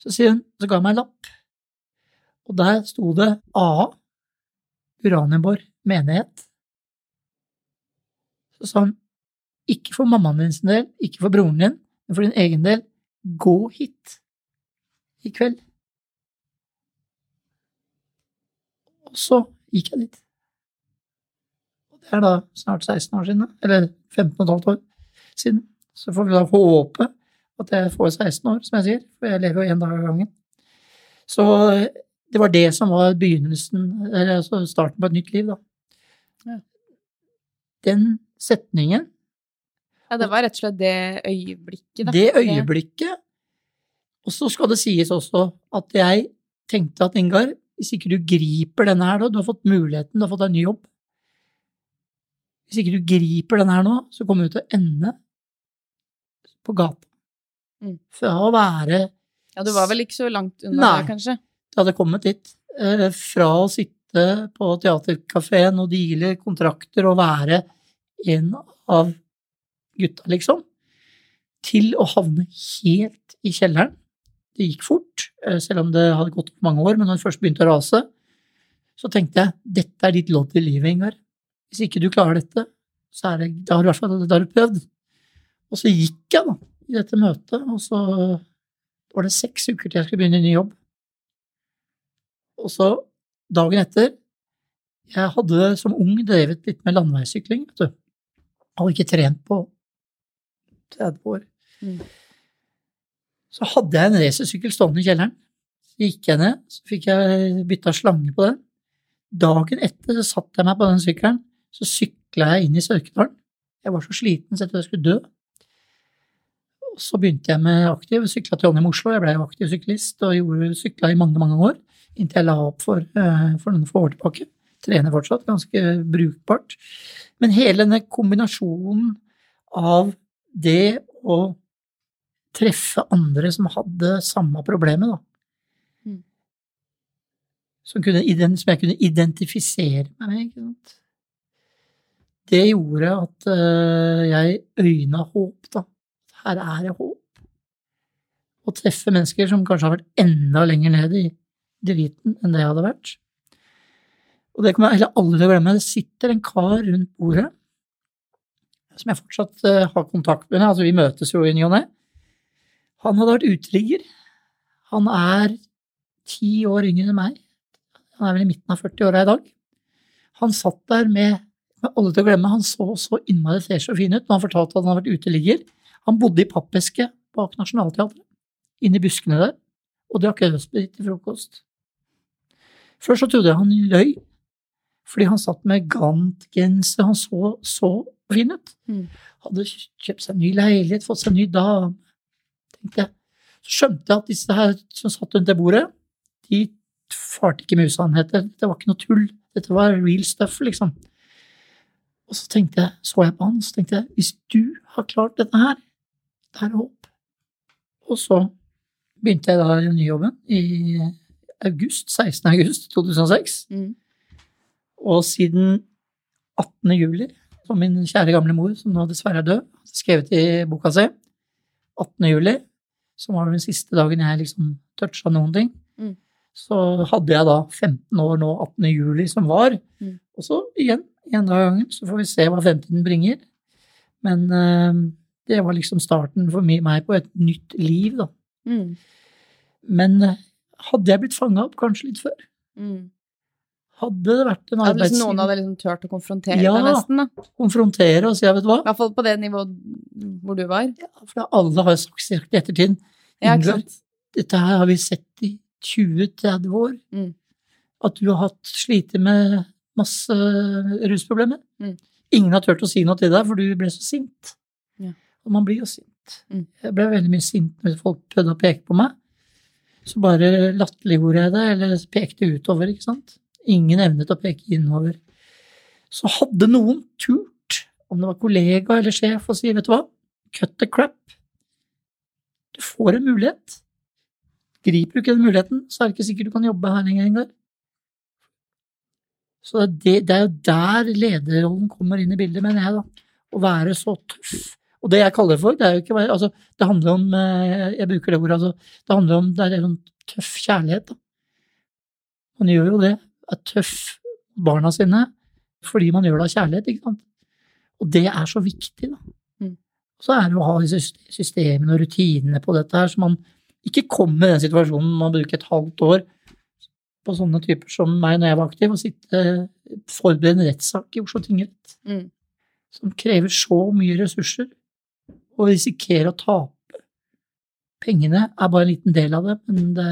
Så sier hun, så ga hun meg en lapp, og der sto det AA, Uranienborg menighet. Så sa han, ikke for mammaen din sin del, ikke for broren din, men for din egen del. Gå hit i kveld. Og så gikk jeg dit. Og det er da snart 16 år siden, eller 15 15,5 år siden. Så får vi da håpe at jeg får 16 år, som jeg sier, for jeg lever jo én dag av gangen. Så det var det som var begynnelsen, eller altså starten på et nytt liv, da. Ja. Den setningen ja, det var rett og slett det øyeblikket, da. Det øyeblikket. Og så skal det sies også at jeg tenkte at Ingar, hvis ikke du griper denne her da, du har fått muligheten, du har fått deg ny jobb Hvis ikke du griper denne her nå, så kommer du til å ende på gata. Mm. Fra å være Ja, du var vel ikke så langt unna Nei, det, kanskje? Det hadde kommet dit. Eh, fra å sitte på teaterkafeen og deale kontrakter og være en av gutta, liksom, til å havne helt i kjelleren. Det gikk fort, eh, selv om det hadde gått mange år, men når det først begynte å rase, så tenkte jeg dette er ditt lodd i livet, Ingar. Hvis ikke du klarer dette, så det, da har du i hvert fall prøvd. Og så gikk jeg da, i dette møtet, og så var det seks uker til jeg skulle begynne i ny jobb. Og så, dagen etter Jeg hadde som ung drevet litt med landeveissykling, vet du. Hadde ikke trent på 30 år. Mm. Så hadde jeg en racersykkel stående i kjelleren. Så gikk jeg ned, så fikk jeg bytta slange på den. Dagen etter så satte jeg meg på den sykkelen, så sykla jeg inn i Sørkedalen. Jeg var så sliten så jeg trodde jeg skulle dø. Og så begynte jeg med aktiv, sykla til Trondheim-Oslo. Jeg ble jo aktiv syklist og sykla i mange, mange år, inntil jeg la opp for, uh, for noen få år tilbake. Trener fortsatt, ganske brukbart. Men hele denne kombinasjonen av det å treffe andre som hadde samme problemet, da. Mm. Som, kunne, som, jeg kunne identifisere meg med, ikke sant. Det gjorde at uh, jeg øyna håp, da. Her er det håp. Å treffe mennesker som kanskje har vært enda lenger ned i driten enn det jeg hadde vært. Og det kommer jeg heller aldri til å glemme. Det sitter en kar rundt bordet som jeg fortsatt uh, har kontakt med. Altså, vi møtes jo i ny og ne. Han hadde vært uteligger. Han er ti år yngre enn meg. Han er vel i midten av 40-åra i dag. Han satt der med, med alle til å glemme, han så så innmari fresh og fin ut når han fortalte at han hadde vært uteligger. Han bodde i pappeske bak Nationaltheatret, inne i buskene der, og drakk rødsprit til frokost. Først så trodde jeg han løy, fordi han satt med gantgenser, han så så fin ut. Mm. Hadde kjøpt seg ny leilighet, fått seg ny dame, tenkte jeg. Så skjønte jeg at disse her som satt rundt det bordet, de farte ikke med usannheter. Det var ikke noe tull. Dette var real stuff, liksom. Og så tenkte jeg, så jeg på han, og så tenkte jeg hvis du har klart dette her, det er håp. Og så begynte jeg da i den nye jobben i august, 16. august 2006. Mm. Og siden 18. juli, som min kjære gamle mor, som nå dessverre er død, skrevet i boka si, 18. juli, som var den siste dagen jeg liksom toucha noen ting, mm. så hadde jeg da 15 år nå, 18. juli, som var. Mm. Og så igjen, en dag gangen, så får vi se hva fremtiden bringer. Men uh, det var liksom starten for meg på et nytt liv, da. Mm. Men uh, hadde jeg blitt fanga opp kanskje litt før? Mm. Hadde det vært en arbeidsgiver Hvis noen hadde liksom turt å konfrontere ja, deg nesten, da? konfrontere og si, vet du hva I hvert fall på det nivået hvor du var? Ja, for alle har sagt i ettertid ja, dette her har vi sett i 20-30 år. Mm. At du har hatt slite med masse rusproblemer. Mm. Ingen har turt å si noe til deg, for du ble så sint. Ja. Og man blir jo sint. Mm. Jeg ble veldig mye sint når folk prøvde å peke på meg. Så bare latterliggjorde jeg det, eller pekte utover, ikke sant. Ingen evnet å peke innover. Så hadde noen turt, om det var kollega eller sjef, å si, vet du hva, cut the crap. Du får en mulighet. Griper du ikke den muligheten, så er det ikke sikkert du kan jobbe her lenger engang. Så det, det, er jo der lederrollen kommer inn i bildet, mener jeg, da. Å være så tøff. Og det jeg kaller for, det er jo ikke altså, Det handler om eh, Jeg bruker det ordet, altså. Det handler om det er en tøff kjærlighet, da. Man gjør jo det. Er tøff barna sine fordi man gjør det av kjærlighet, ikke sant. Og det er så viktig, da. Mm. Så er det å ha systemene og rutinene på dette her, så man ikke kommer i den situasjonen man bruker et halvt år på sånne typer som meg når jeg var aktiv, og sitte forberede en rettssak i Oslo tingrett. Mm. Som krever så mye ressurser, og risikere å tape. Pengene er bare en liten del av det, men det,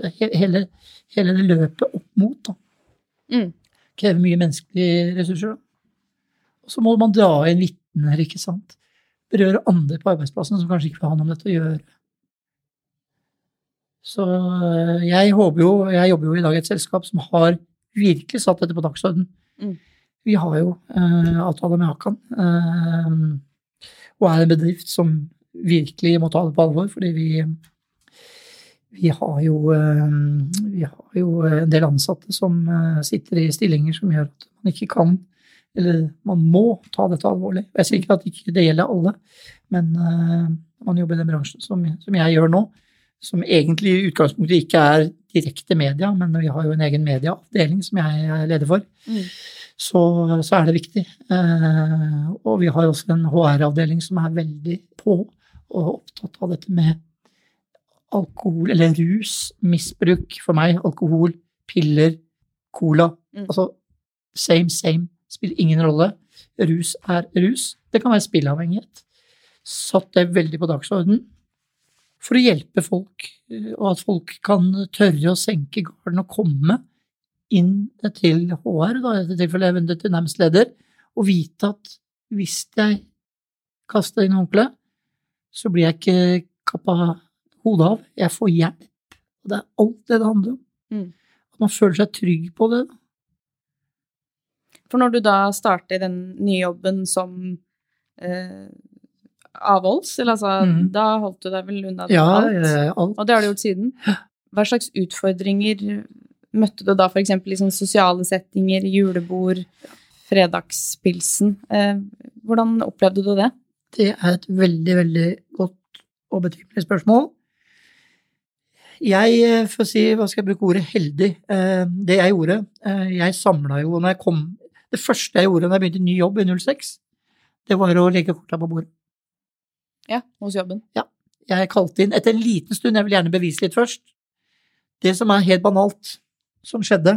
det hele, hele, det løpet opp mot da, mm. krever mye menneskelige ressurser. Da. Og så må man dra inn vitner, ikke sant. Berøre andre på arbeidsplassen som kanskje ikke vil ha noe med dette å gjøre. Så eh, jeg håper jo Jeg jobber jo i dag i et selskap som har virkelig satt dette på dagsordenen. Mm. Vi har jo eh, avtale med Akan, uh, og er en bedrift som virkelig må ta det på alvor, fordi vi, vi har jo, uh, vi har jo en del ansatte som sitter i stillinger som gjør at man ikke kan eller man må ta dette alvorlig. Jeg sier ikke at ikke det gjelder alle, men man jobber i den bransjen som, som jeg gjør nå, som egentlig i utgangspunktet ikke er direkte media, men vi har jo en egen medieavdeling som jeg er leder for, mm. så, så, er det viktig. Eh, og vi har også en HR-avdeling som er veldig på og opptatt av dette med alkohol, eller rus, misbruk for meg. Alkohol, piller, cola. Mm. Altså same, same. Spiller ingen rolle. Rus er rus. Det kan være spilleavhengighet. Satt det veldig på dagsordenen for å hjelpe folk, eh, og at folk kan tørre å senke garden og komme inn til HR, da, i dette tilfellet eventuelt til nærmest leder, og vite at hvis jeg kaster inn håndkleet, så blir jeg ikke kappa hodet av. Jeg får hjelp. Og det er alt det det handler om. Mm. At man føler seg trygg på det. For når du da starter den nye jobben som eh, avholds? Eller altså, mm. da holdt du deg vel unna ja, alt? Ja, alt. Og det har du gjort siden. Hva slags utfordringer møtte du da f.eks. i sånne sosiale settinger, julebord, fredagspilsen? Eh, hvordan opplevde du det? Det er et veldig, veldig godt og betimelig spørsmål. Jeg, får for å si, hva skal jeg bruke ordet, heldig. Eh, det jeg gjorde Jeg samla jo når jeg kom Det første jeg gjorde når jeg begynte ny jobb i 06, det var å legge korta på bordet. Ja, hos jobben. Ja. Jeg kalte inn etter en liten stund, jeg vil gjerne bevise litt først. Det som er helt banalt, som skjedde,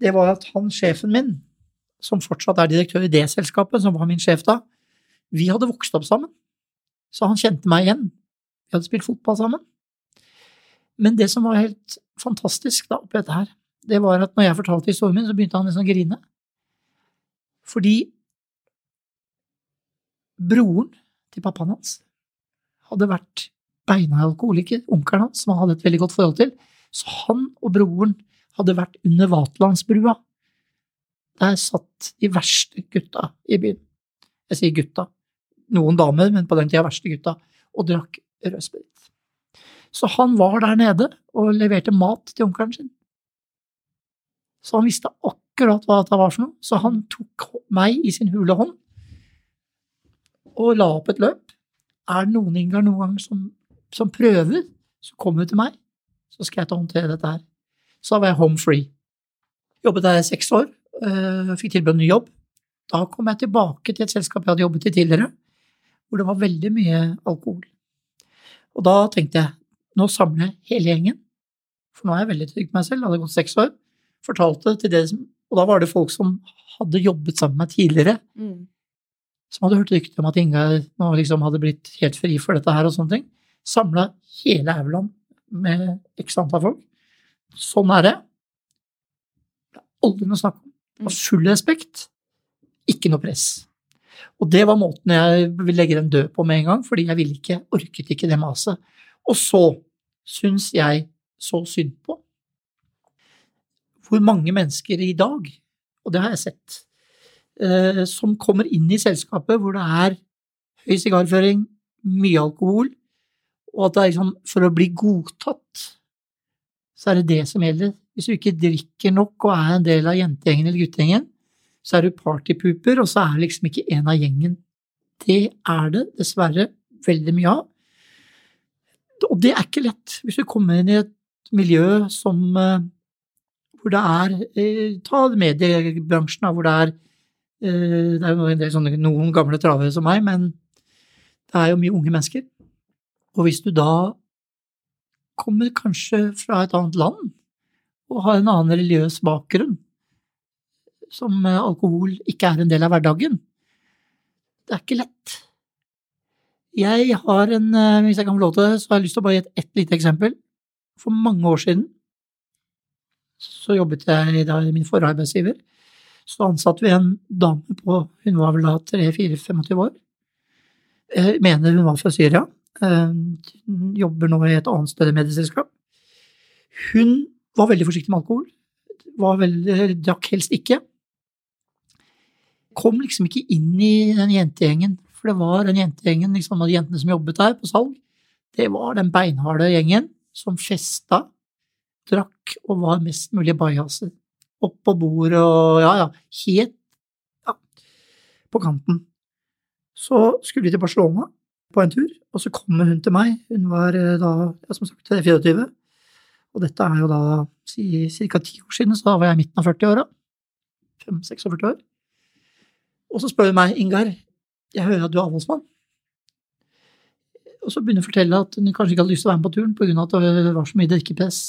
det var at han sjefen min, som fortsatt er direktør i det selskapet, som var min sjef da, vi hadde vokst opp sammen. Så han kjente meg igjen. Vi hadde spilt fotball sammen. Men det som var helt fantastisk da oppi dette her, det var at når jeg fortalte historien min, så begynte han liksom å grine. Fordi broren til pappaen hans hadde vært beina alkoholiker, onkelen hans, som han hadde et veldig godt forhold til. Så han og broren hadde vært under Vaterlandsbrua. Der satt de verste gutta i byen. Jeg sier gutta. Noen damer, men på den tida verste gutta. Og drakk rødsprit. Så han var der nede og leverte mat til onkelen sin. Så han visste akkurat hva det var for noe, så han tok meg i sin hule hånd og la opp et løp. Er det noen Ingar noen gang som, som prøver, så kom du til meg, så skal jeg ta håndtere dette her. Så da var jeg home free. Jobbet der i seks år, øh, fikk tilbud om ny jobb. Da kom jeg tilbake til et selskap jeg hadde jobbet i tidligere, hvor det var veldig mye alkohol. Og da tenkte jeg nå samler jeg hele gjengen, for nå er jeg veldig trygg på meg selv, det hadde gått seks år. Fortalte til det som Og da var det folk som hadde jobbet sammen med meg tidligere, mm. Som hadde hørt rykter om at Ingar nå liksom hadde blitt helt fri for dette her og sånne ting. Samla hele Aurland med x antall folk. Sånn er det. Det er aldri noe snakk om. Det var full respekt, ikke noe press. Og det var måten jeg ville legge den død på med en gang, fordi jeg ville ikke, orket ikke det maset. Og så syns jeg så synd på hvor mange mennesker i dag, og det har jeg sett, eh, som kommer inn i selskapet hvor det er høy sigarføring, mye alkohol, og at det er liksom for å bli godtatt, så er det det som gjelder. Hvis du ikke drikker nok og er en del av jentegjengen eller guttegjengen, så er du partypooper, og så er du liksom ikke en av gjengen. Det er det dessverre veldig mye av. Og det er ikke lett hvis du kommer inn i et miljø som eh, hvor det er eh, Ta mediebransjen, hvor det er Det er jo en del sånne, noen gamle travere som meg, men det er jo mye unge mennesker. Og hvis du da kommer kanskje fra et annet land og har en annen religiøs bakgrunn, som alkohol ikke er en del av hverdagen, det er ikke lett. Jeg har en, eh, hvis jeg kan få lov til det, så har jeg lyst til å bare gi et, et lite eksempel. For mange år siden så jobbet jeg i min forrige arbeidsgiver. Så ansatte vi en dame på Hun var vel da 3-4-25 år. Jeg mener hun var fra Syria. Hun eh, jobber nå i et annet større medieselskap. Hun var veldig forsiktig med alkohol. Veldig, drakk helst ikke. Kom liksom ikke inn i den jentegjengen for det var den jentegjengen, liksom, de jentene som jobbet der på salg, det var den beinharde gjengen som festa, drakk og var mest mulig bajaser. Opp på bordet og ja, ja, helt ja, på kanten. Så skulle vi til Barcelona på en tur, og så kommer hun til meg. Hun var eh, da, ja, som sagt, 24. Og dette er jo da ca. ti år siden, så da var jeg i midten av 40-åra. 5-46 år. Og så spør hun meg, Ingar, jeg hører at du er avholdsmann. Og så begynner hun å fortelle at hun kanskje ikke hadde lyst til å være med på turen pga. at det var så mye drikkepress.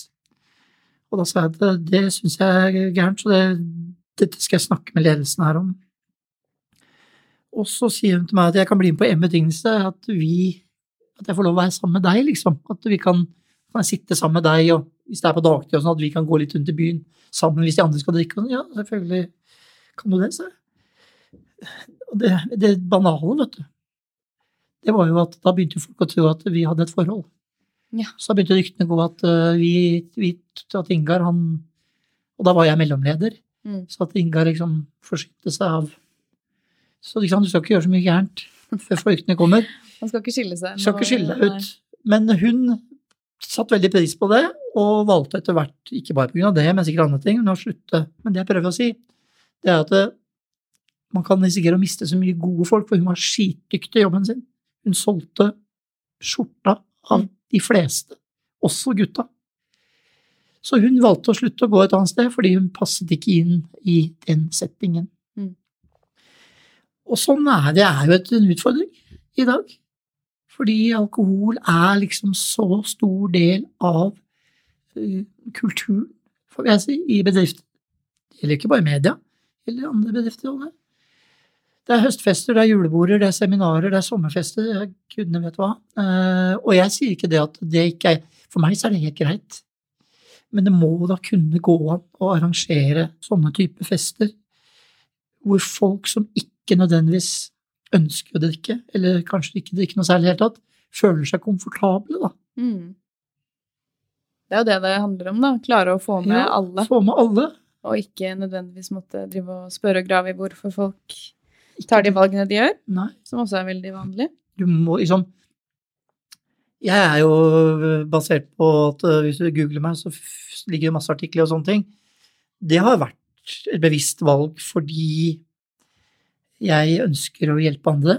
Og da sa jeg at det, syns jeg er gærent, så det, dette skal jeg snakke med ledelsen her om. Og så sier hun til meg at jeg kan bli med på en betingelse, at vi at jeg får lov å være sammen med deg, liksom. At vi kan, kan sitte sammen med deg, og hvis det er på dagtid, og sånn, at vi kan gå litt rundt i byen sammen hvis de andre skal drikke. Ja, selvfølgelig kan du det, sa jeg. Og det, det banale, vet du, det var jo at da begynte folk å tro at vi hadde et forhold. Ja. Så da begynte ryktene å gå at uh, vi, vi, at Ingar han Og da var jeg mellomleder. Mm. Så at Ingar liksom forsynte seg av Så liksom, du skal ikke gjøre så mye gærent før ryktene kommer. <laughs> Han skal ikke skille seg. Skal ikke skille deg ut. Men hun satte veldig pris på det, og valgte etter hvert, ikke bare pga. det, men sikkert andre ting, å slutte. Men det jeg prøver å si, det er at man kan risikere å miste så mye gode folk, for hun var skitdyktig i jobben sin. Hun solgte skjorta av de fleste, også gutta. Så hun valgte å slutte å gå et annet sted fordi hun passet ikke inn i den settingen. Mm. Og sånn er det er jo en utfordring i dag. Fordi alkohol er liksom så stor del av kulturen, får jeg si, i bedrifter. Det gjelder ikke bare media, eller andre bedrifter òg. Det er høstfester, det er juleborder, det er seminarer, det er sommerfester, gudene vet hva. Eh, og jeg sier ikke det at det ikke er For meg så er det helt greit. Men det må da kunne gå an å arrangere sånne typer fester hvor folk som ikke nødvendigvis ønsker å drikke, eller kanskje ikke drikke noe særlig i det hele tatt, føler seg komfortable, da. Mm. Det er jo det det handler om, da. Klare å få med ja, alle. Få med alle. Og ikke nødvendigvis måtte drive og spørre og grave i hvorfor folk tar de valgene de gjør. Nei. Som også er veldig vanlig. Du må liksom Jeg er jo basert på at øh, hvis du googler meg, så ligger det masse artikler og sånne ting. Det har vært et bevisst valg fordi jeg ønsker å hjelpe andre.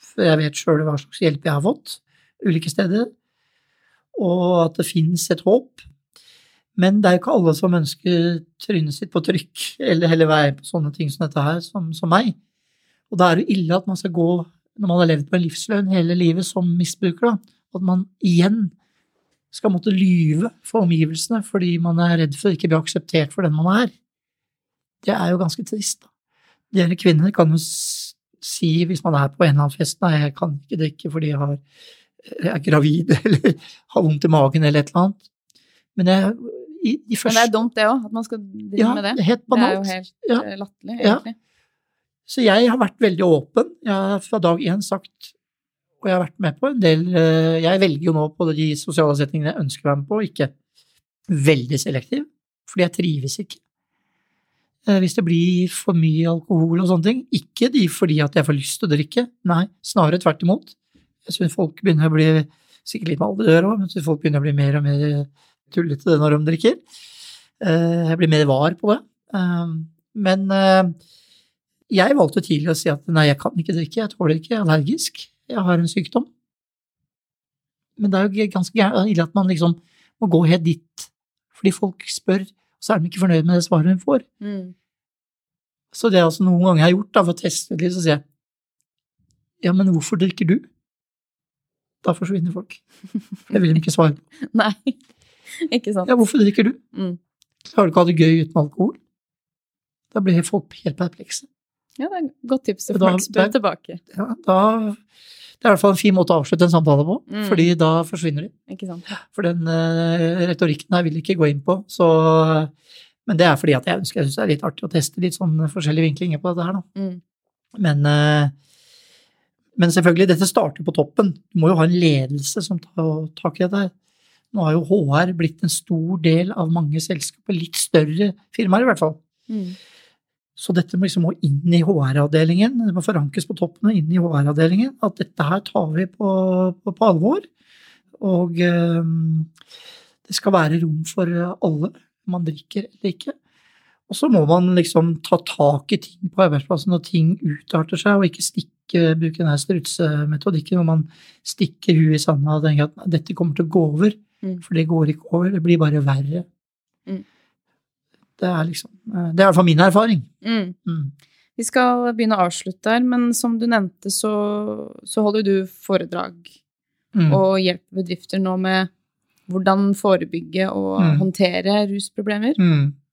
For jeg vet sjøl hva slags hjelp jeg har fått ulike steder og at det fins et håp. Men det er jo ikke alle som ønsker trynet sitt på trykk, eller heller være på sånne ting som dette her, som, som meg. Og da er det ille at man skal gå, når man har levd på en livsløgn hele livet som misbruker, da, at man igjen skal måtte lyve for omgivelsene fordi man er redd for å ikke bli akseptert for den man er. Det er jo ganske trist. da. Dere kvinner kan jo si hvis man er på en eller annen fest nei, jeg kan ikke drikke fordi jeg har er gravid <laughs> eller har vondt i magen eller et eller annet. Men jeg i, i første... Men det er dumt, det òg, at man skal drive ja, med det. Helt banalt. Det er jo helt ja. Eh, latterlig, egentlig. Ja. Så jeg har vært veldig åpen. Jeg har fra dag én sagt Og jeg har vært med på en del eh, Jeg velger jo nå på de sosiale setningene jeg ønsker å være med på, ikke veldig selektiv, fordi jeg trives ikke. Eh, hvis det blir for mye alkohol og sånne ting, ikke de fordi at jeg får lyst til å drikke, nei, snarere tvert imot. Jeg syns folk begynner å bli sikkert litt med alder òg, men folk begynner å bli mer og mer tullete når de drikker. Eh, jeg blir mer var på det. Men jeg valgte tidlig å si at nei, jeg kan ikke drikke, jeg tåler ikke, jeg er allergisk, jeg har en sykdom. Men det er jo ganske ille at man liksom må gå helt dit, fordi folk spør, og så er de ikke fornøyd med det svaret de får. Mm. Så det er altså noen ganger jeg har gjort da, for å teste litt, så sier jeg ja, men hvorfor drikker du? Da forsvinner folk. Det vil de ikke svare på. <laughs> Nei, ikke sant. Ja, hvorfor drikker du? Mm. Klarer du ikke å ha det gøy uten alkohol? Da blir folk helt perplekse. Ja, det er et godt tips til folk spør tilbake. Ja, da, det er i hvert fall en fin måte å avslutte en samtale på, mm. fordi da forsvinner de. Ikke sant. For den uh, retorikken her vil jeg ikke gå inn på, så Men det er fordi at jeg ønsker, jeg syns det er litt artig å teste litt sånn forskjellige vinklinger på dette her, da. Mm. Men uh, men selvfølgelig, dette starter på toppen. Du må jo ha en ledelse som tar tak i dette. Nå har jo HR blitt en stor del av mange selskaper, litt større firmaer i hvert fall. Mm. Så dette må liksom inn i HR-avdelingen, det må forankres på toppen og inn i HR-avdelingen. At dette her tar vi på, på, på alvor. Og um, det skal være rom for alle, man drikker eller ikke. Og så må man liksom ta tak i ting på arbeidsplassen når ting utarter seg, og ikke stikke ikke bruke denne strutsemetodikken hvor man stikker huet i sanda og tenker at dette kommer til å gå over. Mm. For det går ikke over, det blir bare verre. Mm. Det er liksom Det er i hvert fall min erfaring. Mm. mm. Vi skal begynne å avslutte her, men som du nevnte, så, så holder du foredrag mm. og hjelper bedrifter nå med hvordan forebygge og mm. håndtere rusproblemer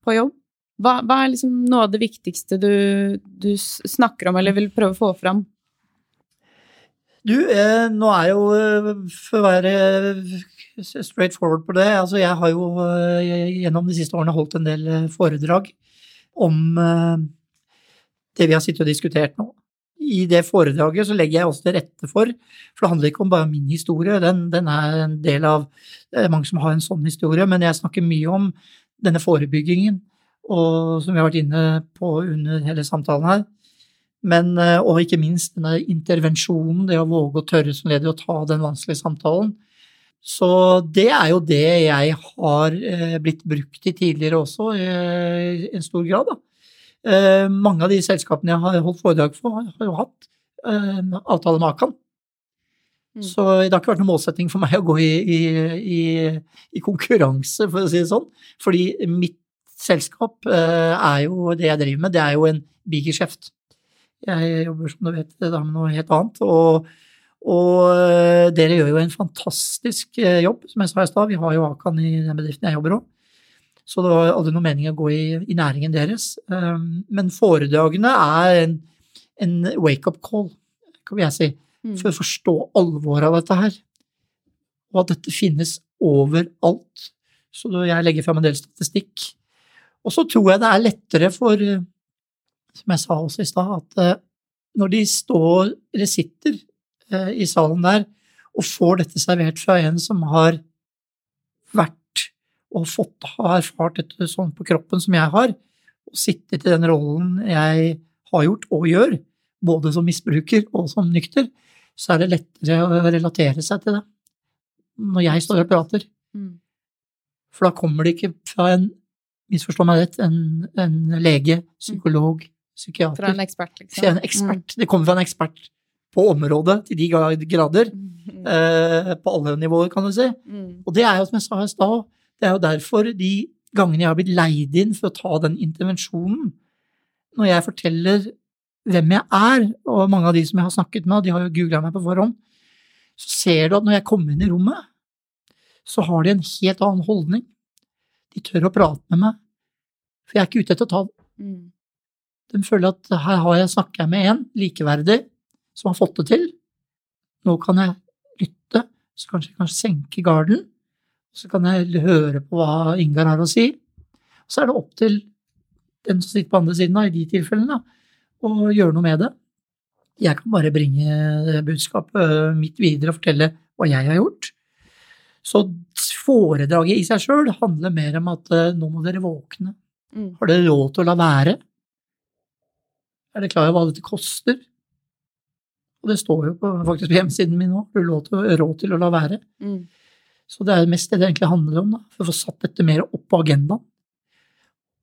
på jobb. Hva, hva, er liksom noe av det viktigste du, du, snakker om, eller vil prøve å få fram? Du, eh, nå er jo, eh, for å være eh, straight forward på det, altså jeg har jo eh, gjennom de siste årene holdt en del foredrag om eh, det vi har sittet og diskutert nå. I det foredraget så legger jeg også til rette for, for det handler ikke om bare min historie, den, den er en del av Det er mange som har en sånn historie, men jeg snakker mye om denne forebyggingen, og som vi har vært inne på under hele samtalen her. Men, eh, og ikke minst denne intervensjonen, det å våge å tørre som leder å ta den vanskelige samtalen. Så det er jo det jeg har eh, blitt brukt i tidligere også, i en stor grad. Da. Eh, mange av de selskapene jeg har holdt foredrag for, har jo hatt avtale med Akan. Mm. Så det har ikke vært noen målsetting for meg å gå i, i, i, i konkurranse, for å si det sånn. Fordi mitt selskap er jo det jeg driver med, det er jo en bigeskjeft. Jeg jobber, som du vet, da med noe helt annet. Og, Og uh, dere gjør jo en fantastisk uh, jobb, som jeg sa i stad. Vi har jo Akan i den bedriften jeg jobber òg. Så det var aldri noe mening å gå i, i næringen deres. Um, men foredragene er en, en wake-up call, kan jeg si, mm. for å forstå alvoret av dette her. Og at dette finnes overalt. Så jeg legger fram en del statistikk. Og så tror jeg det er lettere for, som jeg sa også i stad, at uh, når de står, eller sitter uh, i salen der og får dette servert fra en som har vært og fått har erfart dette sånn på kroppen som jeg har, og sittet i den rollen jeg har gjort og gjør, både som misbruker og som nykter, så er det lettere å relatere seg til det når jeg står og prater. Mm. For da kommer det ikke fra en, misforstå meg rett, en, en lege, psykolog, psykiater Fra en ekspert, liksom. En ekspert. Mm. Det kommer fra en ekspert på området til de grader. Mm. Eh, på alle nivåer, kan du si. Mm. Og det er jo, som jeg sa i stad, det er jo derfor de gangene jeg har blitt leid inn for å ta den intervensjonen, når jeg forteller hvem jeg er, og mange av de som jeg har snakket med, de har jo googla meg på forhånd, så ser du at når jeg kommer inn i rommet, så har de en helt annen holdning. De tør å prate med meg, for jeg er ikke ute etter å ta. Mm. De føler at her har jeg snakket med en likeverdig som har fått det til. Nå kan jeg lytte, så kanskje jeg kan senke garden så kan jeg høre på hva Ingar har å si. Så er det opp til den som sitter på andre siden, i de tilfellene, å gjøre noe med det. Jeg kan bare bringe budskapet mitt videre og fortelle hva jeg har gjort. Så foredraget i seg sjøl handler mer om at eh, nå må dere våkne. Mm. Har dere råd til å la være? Er dere klar over hva dette koster? Og det står jo på, faktisk på hjemmesiden min nå. Har du råd til å la være? Mm. Så det er mest det det egentlig handler om, da, for å få satt dette mer opp på agendaen.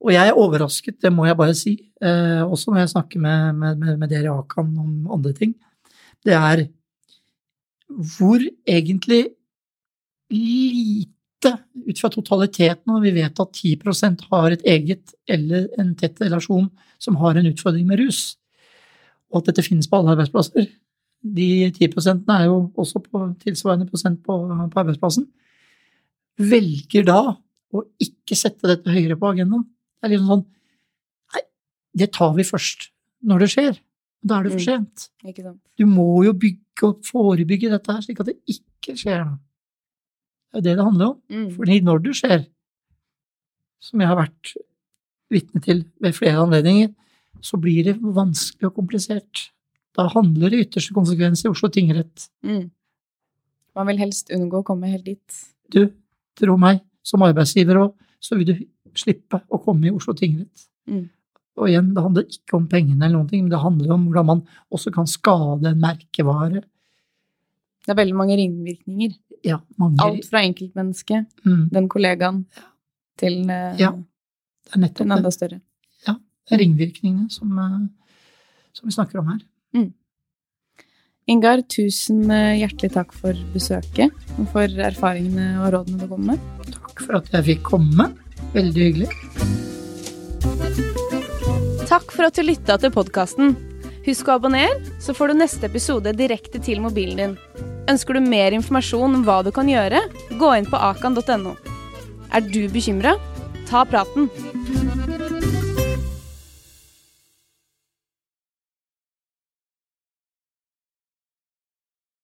Og jeg er overrasket, det må jeg bare si, eh, også når jeg snakker med, med, med, med dere i Akan om andre ting. Det er hvor egentlig lite, ut fra totaliteten, og vi vet at 10% har et eget eller en tett relasjon som har en utfordring med rus, og at dette finnes på alle arbeidsplasser, de 10 er jo også på tilsvarende prosent på, på, arbeidsplassen, velger da å ikke sette dette høyere på agendaen. Det er liksom sånn Nei, det tar vi først når det skjer. Da er det for mm. sent. Du må jo bygge og forebygge dette her, slik at det ikke skjer noe. Det er det det handler om. Mm. Fordi når det skjer, som jeg har vært vitne til ved flere anledninger, så blir det vanskelig og komplisert. Da handler det i ytterste konsekvens i Oslo tingrett. Mm. Man vil helst unngå å komme helt dit. Du, tro meg, som arbeidsgiver òg, så vil du slippe å komme i Oslo tingrett. Mm. Og igjen, det handler ikke om pengene eller noen ting, men det handler om hvordan man også kan skade en merkevare. Det er veldig mange ringvirkninger. Ja, mange... Alt fra enkeltmennesket, mm. den kollegaen, til uh, ja, den enda større. Ja, det er ringvirkningene som, uh, som vi snakker om her. Mm. Ingar, tusen eh, hjertelig takk for besøket og for erfaringene og rådene du kom med. Takk for at jeg fikk komme. Veldig hyggelig. Takk for at du lytta til podkasten. Husk å abonnere, så får du neste episode direkte til mobilen din. Ønsker du mer informasjon om hva du kan gjøre, gå inn på akan.no. Er du bekymra? Ta praten.